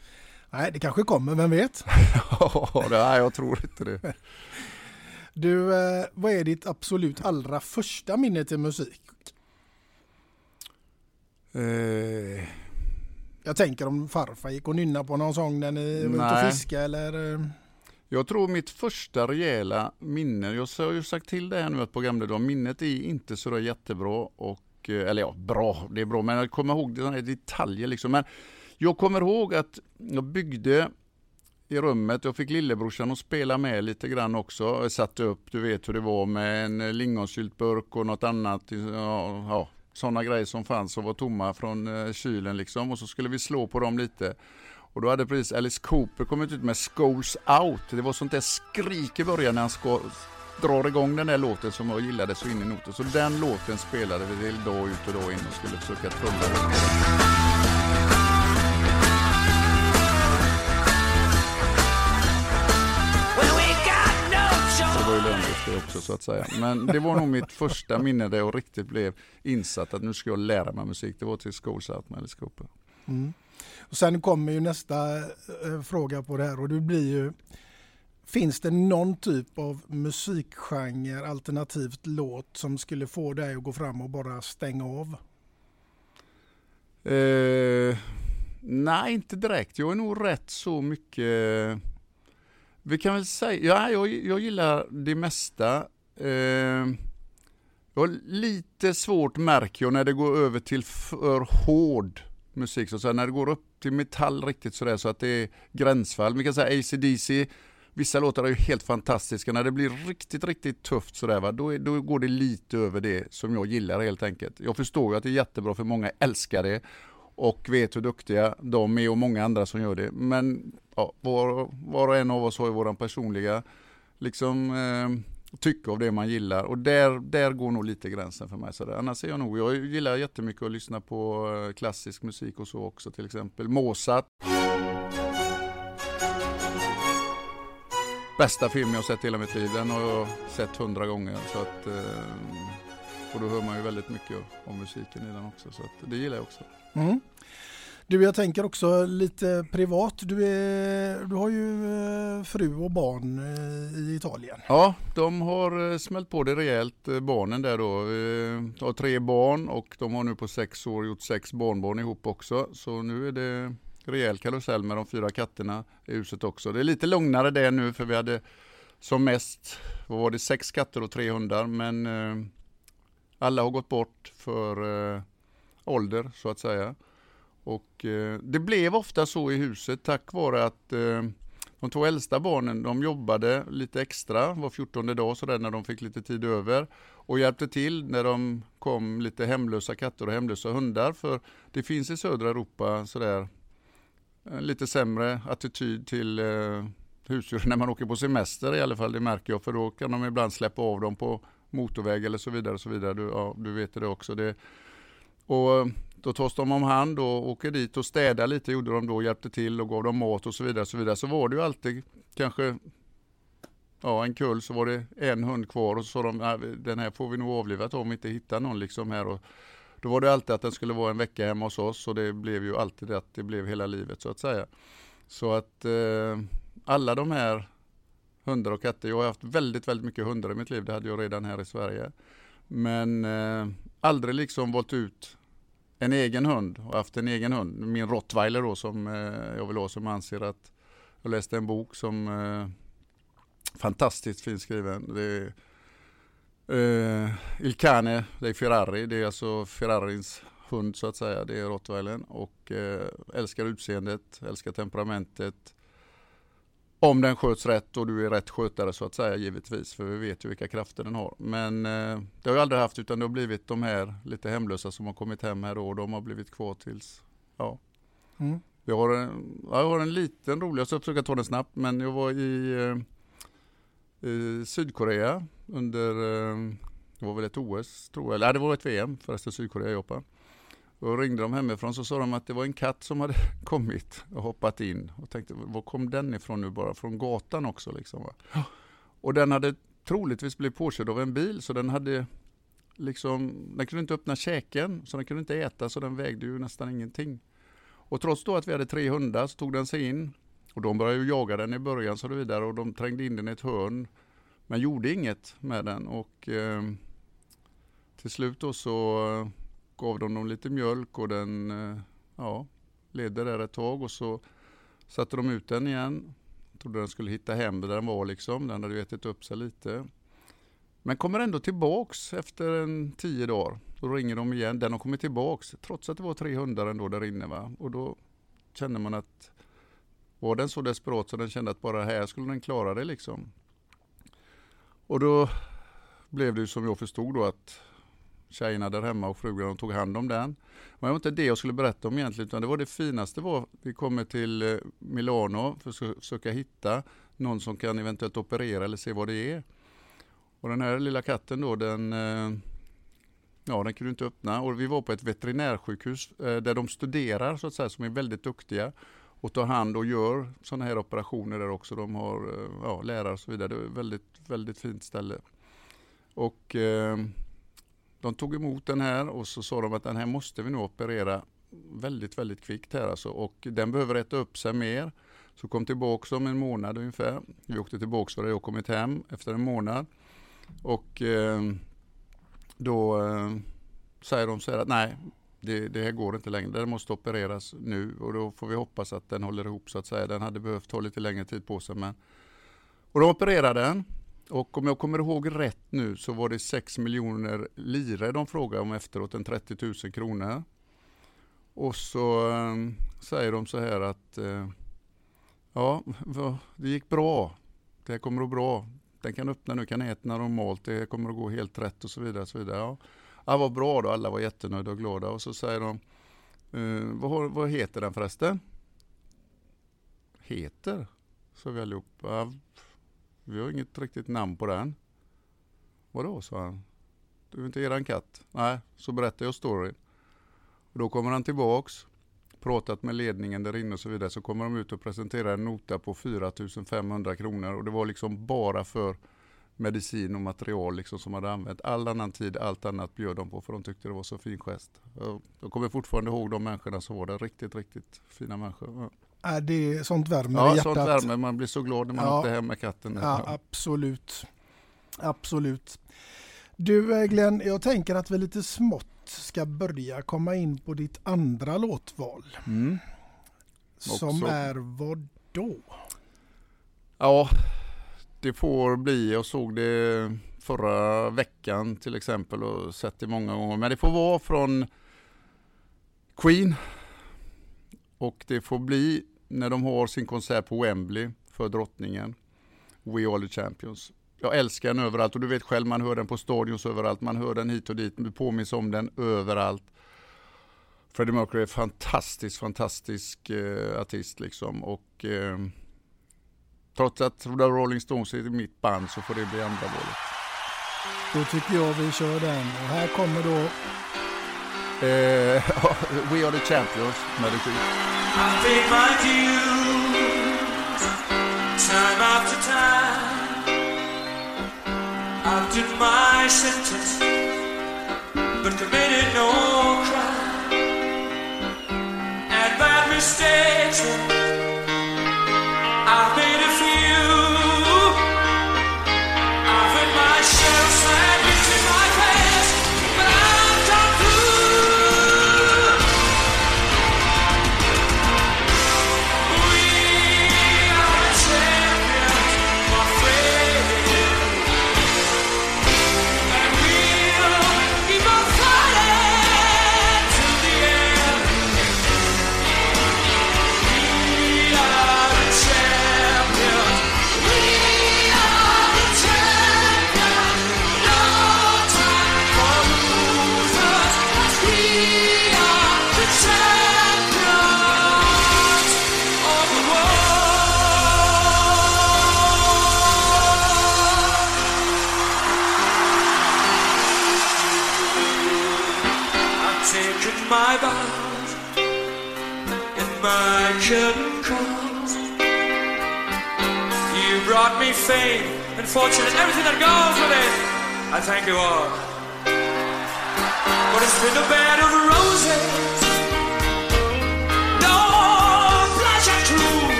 Nej, det kanske kommer, vem vet? Ja, nej, jag tror inte det. Du, eh, vad är ditt absolut allra första minne till musik? Eh, Jag tänker om farfar gick och nynna på någon sång när ni var ute och fiskade eller? Jag tror mitt första rejäla minne, jag har ju sagt till det här nu ett par gamla dagar, minnet är inte så där jättebra och, eh, eller ja, bra, det är bra, men jag kommer ihåg det sådana här detaljer liksom. Men jag kommer ihåg att jag byggde i rummet, jag fick lillebrorsan att spela med lite grann också. Jag satte upp, du vet hur det var med en eh, lingonsyltburk och något annat, ja, ja, sådana grejer som fanns och var tomma från eh, kylen liksom. Och så skulle vi slå på dem lite. Och då hade precis Alice Cooper kommit ut med Schools Out. Det var sånt där skrik i början när han ska, drar igång den där låten som jag gillade så in i noten. Så den låten spelade vi dag ut och dag in och skulle försöka trumma. Det var ju lönlöst det också så att säga. Men det var nog mitt första minne där jag riktigt blev insatt att nu ska jag lära mig musik. Det var till Schools Out med Alice Cooper. Mm. Och sen kommer ju nästa eh, eh, fråga på det här och det blir ju Finns det någon typ av musikgenre, alternativt låt som skulle få dig att gå fram och bara stänga av? Eh, nej, inte direkt. Jag är nog rätt så mycket... Vi kan väl säga, ja, jag, jag gillar det mesta. Eh, jag har lite svårt märker jag när det går över till för hård musik. Så när det går upp till metall riktigt sådär så att det är gränsfall. Vi kan säga ACDC, Vissa låtar är ju helt fantastiska. När det blir riktigt, riktigt tufft sådär, va, då, är, då går det lite över det som jag gillar helt enkelt. Jag förstår ju att det är jättebra för många älskar det och vet hur duktiga de är och många andra som gör det. Men ja, var, var och en av oss har ju våran personliga liksom, eh, tycka av det man gillar och där, där går nog lite gränsen för mig. Så där. Annars är jag nog, jag gillar jättemycket att lyssna på eh, klassisk musik och så också, till exempel Mozart. Bästa film jag sett i hela mitt liv, den har jag sett hundra gånger. Så att, eh, och då hör man ju väldigt mycket om musiken i den också, så att det gillar jag också. Mm. Du, jag tänker också lite privat. Du, är, du har ju eh, fru och barn eh, i Italien. Ja, de har eh, smält på det rejält, barnen där då. Vi har tre barn och de har nu på sex år gjort sex barnbarn ihop också. Så nu är det rejäl karusell med de fyra katterna i huset också. Det är lite lugnare det nu för vi hade som mest, vad var det, sex katter och tre hundar men alla har gått bort för ålder så att säga. Och eh, det blev ofta så i huset tack vare att eh, de två äldsta barnen de jobbade lite extra var 14 dag så där när de fick lite tid över och hjälpte till när de kom lite hemlösa katter och hemlösa hundar för det finns i södra Europa sådär eh, lite sämre attityd till eh, husdjur när man åker på semester i alla fall, det märker jag, för då kan de ibland släppa av dem på motorväg eller så vidare. Och så vidare. Du, ja, du vet det också. Det, och då tas de om hand och åker dit och städar lite, gjorde de då, hjälpte till och gav dem mat och så vidare. Så, vidare. så var det ju alltid kanske ja, en kull så var det en hund kvar och så sa de, den här får vi nog avliva om vi inte hittar någon liksom här. Och, då var det alltid att den skulle vara en vecka hemma hos oss och det blev ju alltid att det blev hela livet så att säga. Så att eh, alla de här hundar och katter, jag har haft väldigt, väldigt mycket hundar i mitt liv, det hade jag redan här i Sverige. Men eh, aldrig liksom valt ut en egen hund och haft en egen hund. Min rottweiler då som eh, jag vill ha som anser att jag läste en bok som eh, fantastiskt fint skriven. Det Uh, Ilkane, det är eh, Ferrari, det är alltså Ferrarins hund så att säga, det är rottweilern och eh, älskar utseendet, älskar temperamentet. Om den sköts rätt och du är rätt skötare så att säga givetvis, för vi vet ju vilka krafter den har. Men uh, det har jag aldrig haft utan det har blivit de här lite hemlösa som har kommit hem här och de har blivit kvar tills, ja. Mm. Jag, har en, jag har en liten rolig, jag ska försöka ta den snabbt, men jag var i i Sydkorea under, eh, det var väl ett OS tror jag, eller det var ett VM förresten, Sydkorea, Och ringde de hemifrån så sa de att det var en katt som hade kommit och hoppat in. Och tänkte, var kom den ifrån nu bara? Från gatan också liksom. Va? Och den hade troligtvis blivit påkörd av en bil så den hade liksom, den kunde inte öppna käken så den kunde inte äta så den vägde ju nästan ingenting. Och trots då att vi hade tre hundar så tog den sig in och de började ju jaga den i början så vidare och de trängde in den i ett hörn. Men gjorde inget med den och eh, till slut då så gav de dem lite mjölk och den eh, ja, ledde där ett tag och så satte de ut den igen. Trodde den skulle hitta hem där den var liksom. Den hade ätit upp sig lite. Men kommer ändå tillbaks efter en tio dagar. Då ringer de igen. Den har kommit tillbaks trots att det var tre hundar ändå där inne. Va? Och då känner man att var den så desperat så den kände att bara här skulle den klara det liksom. Och då blev det som jag förstod då att tjejerna där hemma och frugan tog hand om den. Men det var inte det jag skulle berätta om egentligen utan det var det finaste var vi kommer till eh, Milano för att försöka hitta någon som kan eventuellt operera eller se vad det är. Och den här lilla katten då den eh, Ja, den kunde inte öppna och vi var på ett veterinärsjukhus eh, där de studerar så att säga som är väldigt duktiga och tar hand och gör sådana här operationer där också. De har ja, lärare och så vidare. Det är ett väldigt, väldigt fint ställe. Och eh, de tog emot den här och så sa de att den här måste vi nu operera väldigt, väldigt kvickt här alltså. Och den behöver äta upp sig mer. Så kom tillbaka om en månad ungefär. Vi åkte tillbaka för det och kommit hem efter en månad. Och eh, då eh, säger de så här att nej, det, det, här går inte längre, den måste opereras nu och då får vi hoppas att den håller ihop så att säga. Den hade behövt ta lite längre tid på sig. Men... Och de opererade den och om jag kommer ihåg rätt nu så var det 6 miljoner lire de frågade om efteråt, en 30 000 kronor. Och så äh, säger de så här att äh, ja, det gick bra. Det här kommer att gå bra. Den kan öppna nu, kan äta normalt, det kommer att gå helt rätt och så vidare. Och så vidare. Ja. Ja, vad bra då, alla var jättenöjda och glada. Och så säger de, eh, vad, vad heter den förresten? Heter? Så vi allihopa. Ja, vi har inget riktigt namn på den. Vadå, sa han. Du är inte eran katt? Nej, så berättar jag storyn. Och då kommer han tillbaks, pratat med ledningen där inne och så vidare. Så kommer de ut och presenterar en nota på 4500 kronor. Och det var liksom bara för medicin och material liksom som hade använt. All annan tid, allt annat bjöd de på för de tyckte det var så fin gest. Jag kommer fortfarande ihåg de människorna som var där. Riktigt, riktigt fina människor. Är det sånt värmer Ja, i hjärtat? sånt värme. Man blir så glad när man Ja. åkte hem med katten. Ja, absolut. Absolut. Du eh, Glenn, jag tänker att vi lite smått ska börja komma in på ditt andra låtval. Mm. Som är vad då? Ja, det får bli. Jag såg det förra veckan till exempel och sett det många gånger. Men det får vara från Queen. Och det får bli när de har sin konsert på Wembley för drottningen. We are the champions. Jag älskar den överallt och du vet själv man hör den på stadions överallt. Man hör den hit och dit. Du påminns om den överallt. Freddie Mercury är fantastisk, fantastisk eh, artist liksom. Och eh, trots att Rolling Stones är mitt band så får det bli andra valet. Då tycker jag vi kör den. Och här kommer då Eh, We are the champions time after time. I've did my sentence, but committed no crime. And bad mistakes,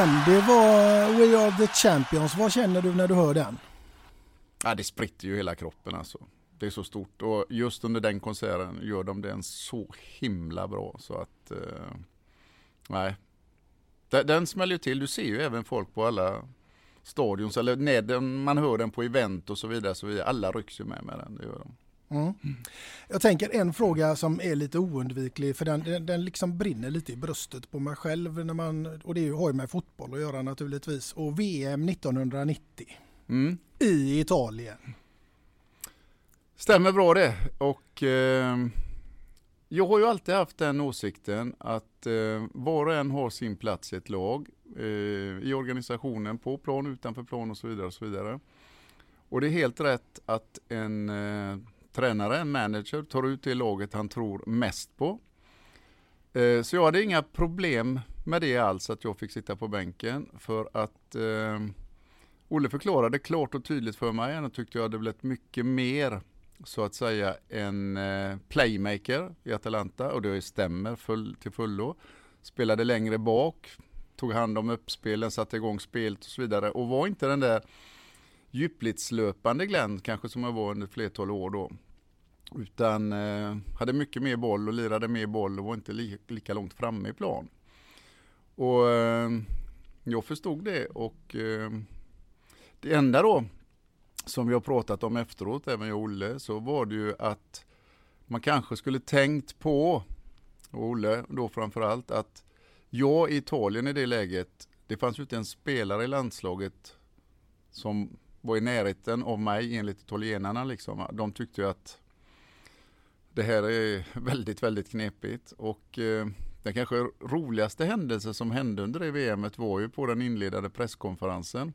Ja det var eh, We Are The Champions. Vad känner du när du hör den? Ja, det spritter ju hela kroppen alltså. Det är så stort och just under den konserten gör de den så himla bra så att eh, nej. Den, den smäller ju till. Du ser ju även folk på alla stadions eller när man hör den på event och så vidare. Så vidare. Alla rycks ju med med den, det gör de. Mm. Jag tänker en fråga som är lite oundviklig för den, den, den liksom brinner lite i bröstet på mig själv när man, och det har ju med fotboll att göra naturligtvis. Och VM 1990 mm. i Italien. Stämmer bra det. Och eh, jag har ju alltid haft den åsikten att eh, var och en har sin plats i ett lag, eh, i organisationen, på plan, utanför plan och så vidare. Och så vidare. Och det är helt rätt att en eh, tränare, en manager, tar ut det laget han tror mest på. Eh, så jag hade inga problem med det alls, att jag fick sitta på bänken. För att eh, Olle förklarade klart och tydligt för mig, han tyckte jag hade blivit mycket mer så att säga en eh, playmaker i Atalanta och det stämmer full, till fullo. Spelade längre bak, tog hand om uppspelen, satte igång spelet och så vidare och var inte den där djupledslöpande Glenn kanske som jag var under flertal år då. Utan eh, hade mycket mer boll och lirade mer boll och var inte li lika långt framme i plan. Och eh, jag förstod det och eh, det enda då som vi har pratat om efteråt, även jag och Olle, så var det ju att man kanske skulle tänkt på, och Olle då framförallt, att jag i Italien i det läget, det fanns ju inte en spelare i landslaget som var i närheten av mig enligt italienarna. Liksom. De tyckte ju att det här är väldigt, väldigt knepigt. Och eh, den kanske roligaste händelsen som hände under det VMet var ju på den inledande presskonferensen.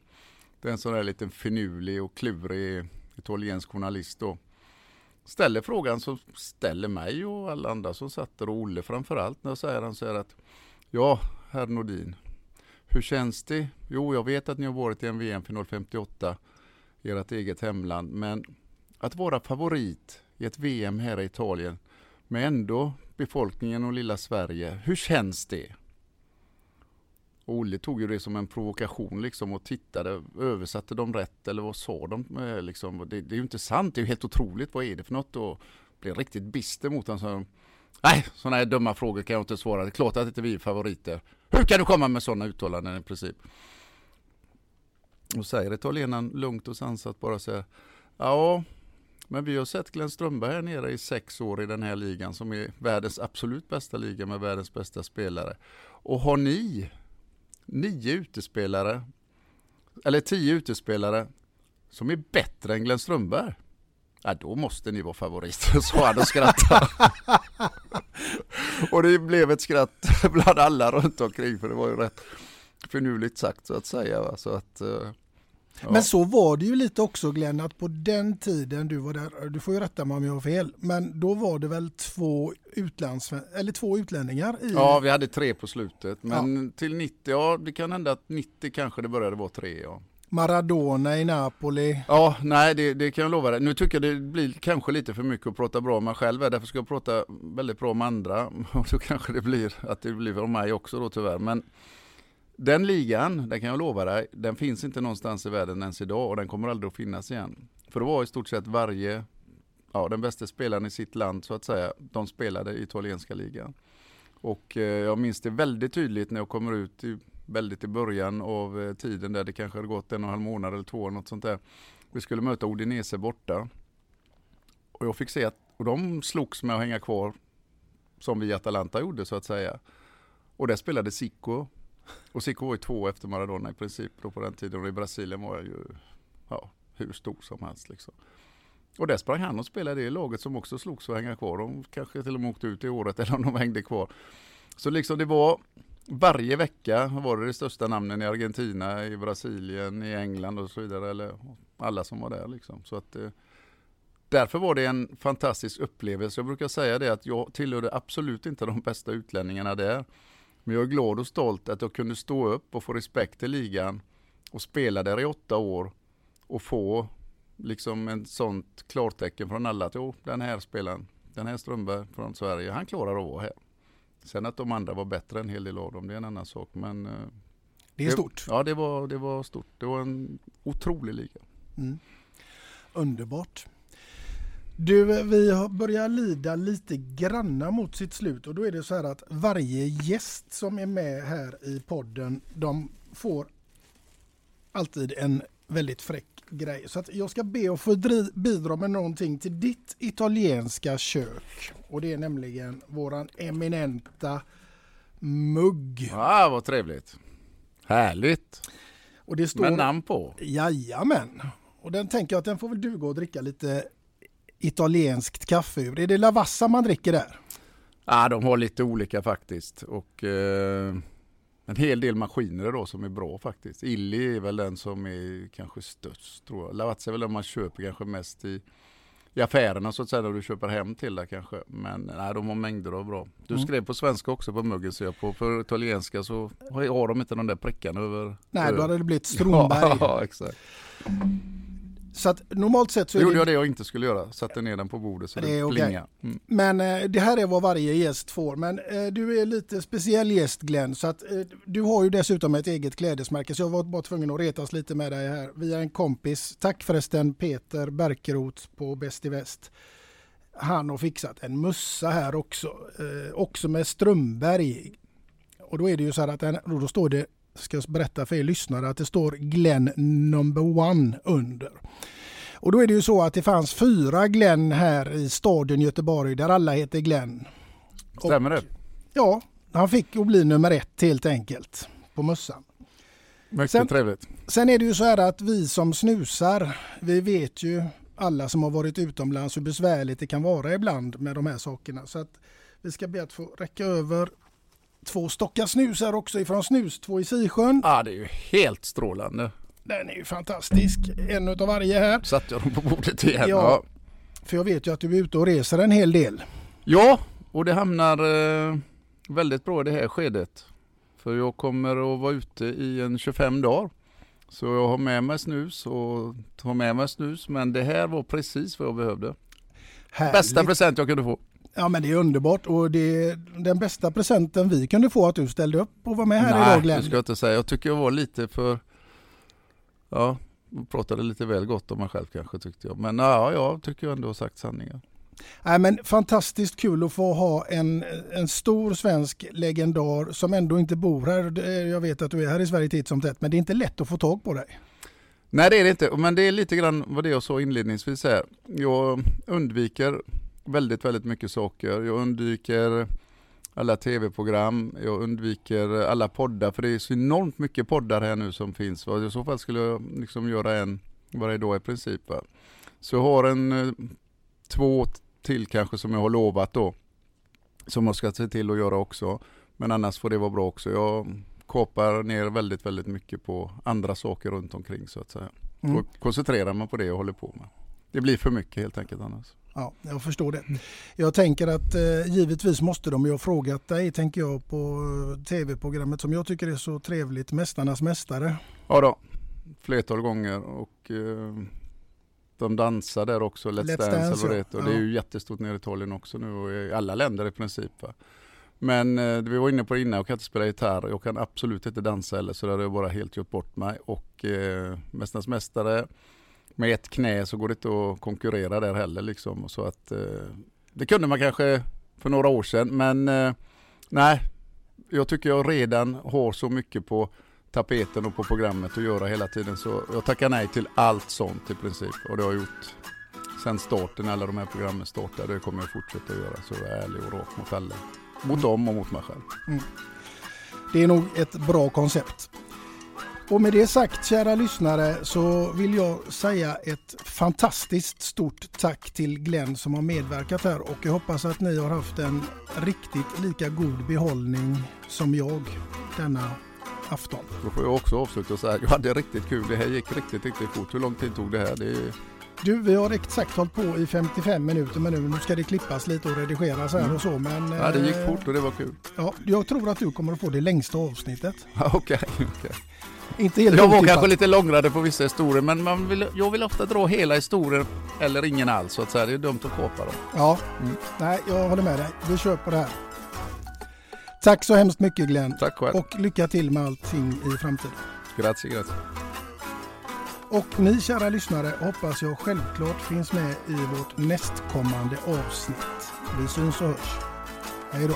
Det är en sån där liten finurlig och klurig italiensk journalist då. Ställer frågan som ställer mig och alla andra som satt där och Olle framförallt. När jag säger han så här att Ja, herr Nordin. Hur känns det? Jo, jag vet att ni har varit i en VM-final 58 i ert eget hemland. Men att vara favorit i ett VM här i Italien med ändå befolkningen och lilla Sverige. Hur känns det? Och Olle tog ju det som en provokation liksom och tittade, översatte de rätt eller vad sa de? Eh, liksom, det, det är ju inte sant, det är ju helt otroligt, vad är det för något? Och blev riktigt bister mot honom. Nej, sådana här dumma frågor kan jag inte svara. Det är klart att inte vi är favoriter. Hur kan du komma med sådana uttalanden i princip? Och säger italienaren lugnt och sansat bara så här. Ja, men vi har sett Glenn Strömberg här nere i sex år i den här ligan som är världens absolut bästa liga med världens bästa spelare. Och har ni nio utespelare, eller tio utespelare som är bättre än Glenn Strömberg? Ja, då måste ni vara favoriter, sa han och skrattade. och det blev ett skratt bland alla runt omkring, för det var ju rätt finurligt sagt så att säga. Va? Så att, uh, ja. Men så var det ju lite också Glenn, att på den tiden du var där, du får ju rätta mig om jag har fel, men då var det väl två, utlands, eller två utlänningar? I... Ja, vi hade tre på slutet, men ja. till 90, ja det kan hända att 90 kanske det började vara tre. Ja. Maradona i Napoli. Ja, nej det, det kan jag lova dig. Nu tycker jag det blir kanske lite för mycket att prata bra om mig själv. Därför ska jag prata väldigt bra om andra. Och då kanske det blir att det blir om mig också då tyvärr. Men den ligan, den kan jag lova dig, den finns inte någonstans i världen ens idag och den kommer aldrig att finnas igen. För det var i stort sett varje, ja den bästa spelaren i sitt land så att säga, de spelade i italienska ligan. Och eh, jag minns det väldigt tydligt när jag kommer ut i väldigt i början av eh, tiden där det kanske hade gått en och en halv månad eller två något sånt där. Vi skulle möta Odinese borta. Och jag fick se att, och de slogs med att hänga kvar som vi i Atalanta gjorde så att säga. Och där spelade Zico. Och CK var ju två efter Maradona i princip då på den tiden. Och i Brasilien var jag ju ja, hur stor som helst liksom. Och där sprang han och spelade i laget som också slogs för att hänga kvar. De kanske till och med åkte ut i året eller om de hängde kvar. Så liksom det var varje vecka var det de största namnen i Argentina, i Brasilien, i England och så vidare. Eller alla som var där liksom. Så att, eh, därför var det en fantastisk upplevelse. Jag brukar säga det att jag tillhörde absolut inte de bästa utlänningarna där. Men jag är glad och stolt att jag kunde stå upp och få respekt i ligan och spela där i åtta år och få liksom en sånt klartecken från alla att jo, den här spelaren, den här Strömberg från Sverige, han klarar att vara här. Sen att de andra var bättre en hel del av dem, det är en annan sak. Men, eh, det är stort. Ja, det var, det var stort. Det var en otrolig liga. Mm. Underbart. Du, vi börjar lida lite granna mot sitt slut och då är det så här att varje gäst som är med här i podden, de får alltid en väldigt fräck grej. Så att jag ska be att få bidra med någonting till ditt italienska kök. Och det är nämligen våran eminenta mugg. Ah, vad trevligt. Härligt. Och det står... Med namn på. Jajamän. Och den tänker jag att den får väl duga och dricka lite italienskt kaffe ur. Är det Lavassa man dricker där? Ja, de har lite olika faktiskt. Och eh, en hel del maskiner då som är bra faktiskt. Illy är väl den som är kanske störst tror jag. Lavazza är väl den man köper kanske mest i, i affärerna så att säga, när du köper hem till det kanske. Men nej, de har mängder av bra. Du Mm. skrev på svenska också på muggen ser jag på. För italienska så har de inte de där prickarna över. Nej, då hade det blivit Stromberg. Ja, exakt. Så att normalt sett så är gjorde det... jag det jag inte skulle göra. Satte ner den på bordet så det, Det okej. plingade. Mm. Men eh, det här är vad varje gäst får. Men eh, du är lite speciell gäst Glenn. Så att, eh, du har ju dessutom ett eget klädesmärke. Så jag var bara tvungen att retas lite med dig här via en kompis. Tack förresten Peter Berkerot på Bäst i Väst. Han har fixat en mussa här också. Eh, också med Strömberg. Och då är det ju så här att den, då står det, ska jag berätta för er lyssnare, att det står Glenn number one under. Och då är det ju så att det fanns fyra Glenn här i staden Göteborg där alla heter Glenn. Stämmer det? Ja, han fick att bli nummer ett helt enkelt på mössan. Mycket Sen- trevligt. Sen är det ju så här att vi som snusar, vi vet ju alla som har varit utomlands hur besvärligt det kan vara ibland med de här sakerna. Så att vi ska be att få räcka över två stockar snus här också ifrån Snus, två i Sisjön. Ja, det är ju helt strålande. Den är ju fantastisk. En utav varje här. Satte jag dem på bordet igen. Ja, Ja. för jag vet ju att du är ute och reser en hel del. Ja, och det hamnar eh, väldigt bra i det här skedet. För jag kommer att vara ute i en 25 dagar. Så jag har med mig snus och tar med mig snus. Men det här var precis vad jag behövde. Härligt. Bästa present jag kunde få. Ja men det är underbart och det är den bästa presenten vi kunde få att du ställde upp och var med här Nej, idag Glenn. det ska jag inte säga. Jag tycker jag var lite för... Ja, pratade lite väl gott om mig själv kanske tyckte jag. Men ja, jag tycker jag ändå har sagt sanningen. Nej, men fantastiskt kul att få ha en, en stor svensk legendar som ändå inte bor här. Jag vet att du är här i Sverige titt som tätt men det är inte lätt att få tag på dig. Nej det är det inte, men det är lite grann vad det jag sa inledningsvis här. Jag undviker väldigt, väldigt mycket saker. Jag undviker alla tv-program, jag undviker alla poddar, för det är så enormt mycket poddar här nu som finns. Va? I så fall skulle jag liksom göra en varje dag i princip. Va? Så jag har en eh, två till kanske som jag har lovat då. Som jag ska se till att göra också. Men annars får det vara bra också. Jag kapar ner väldigt, väldigt mycket på andra saker runt omkring så att säga. Mm. Och koncentrerar mig på det jag håller på med. Det blir för mycket helt enkelt annars. Ja, jag förstår det. Jag tänker att eh, givetvis måste de ju ha frågat dig, tänker jag, på eh, tv-programmet som jag tycker är så trevligt, Mästarnas Mästare. Ja då, flertal gånger och eh, de dansar där också, Let's, Let's Dance, Dance, eller ja. det är ju jättestort nere i Italien också nu och i alla länder i princip. Va? Men eh, vi var inne på det innan, jag kan inte spela gitarr, jag kan absolut inte dansa heller så där har jag bara helt gjort bort mig. Och eh, Mästarnas Mästare, med ett knä så går det inte att konkurrera där heller liksom. Så att, eh, det kunde man kanske för några år sedan men eh, nej, jag tycker jag redan har så mycket på tapeten och på programmet att göra hela tiden så jag tackar nej till allt sånt i princip och det har jag gjort sen starten, alla de här programmen startade. Det kommer jag fortsätta att göra så jag är ärlig och rak mot alla. Mot dem och mot mig själv. Mm. Det är nog ett bra koncept. Och med det sagt kära lyssnare så vill jag säga ett fantastiskt stort tack till Glenn som har medverkat här och jag hoppas att ni har haft en riktigt lika god behållning som jag denna afton. Då får jag också avsluta och säga jag hade riktigt kul. Det här gick riktigt, riktigt fort. Hur lång tid tog det här? Det är... Du, vi har exakt hållit på i 55 minuter men nu, nu ska det klippas lite och redigeras här Mm. och så. Men, Ja, det gick eh, fort och det var kul. Ja, jag tror att du kommer att få det längsta avsnittet. Okej, okej. Inte helt Jag var otippat. kanske lite långrandig på vissa historier men man vill, jag vill ofta dra hela historien eller ingen alls så att säga. Det är dumt att kapa dem. Ja, nej jag håller med dig. Vi kör på det här. Tack så hemskt mycket Glenn. Tack själv. Och lycka till med allting i framtiden. Grazie, grazie. Och ni kära lyssnare hoppas jag självklart finns med i vårt nästkommande avsnitt. Vi syns och hörs. Hej då.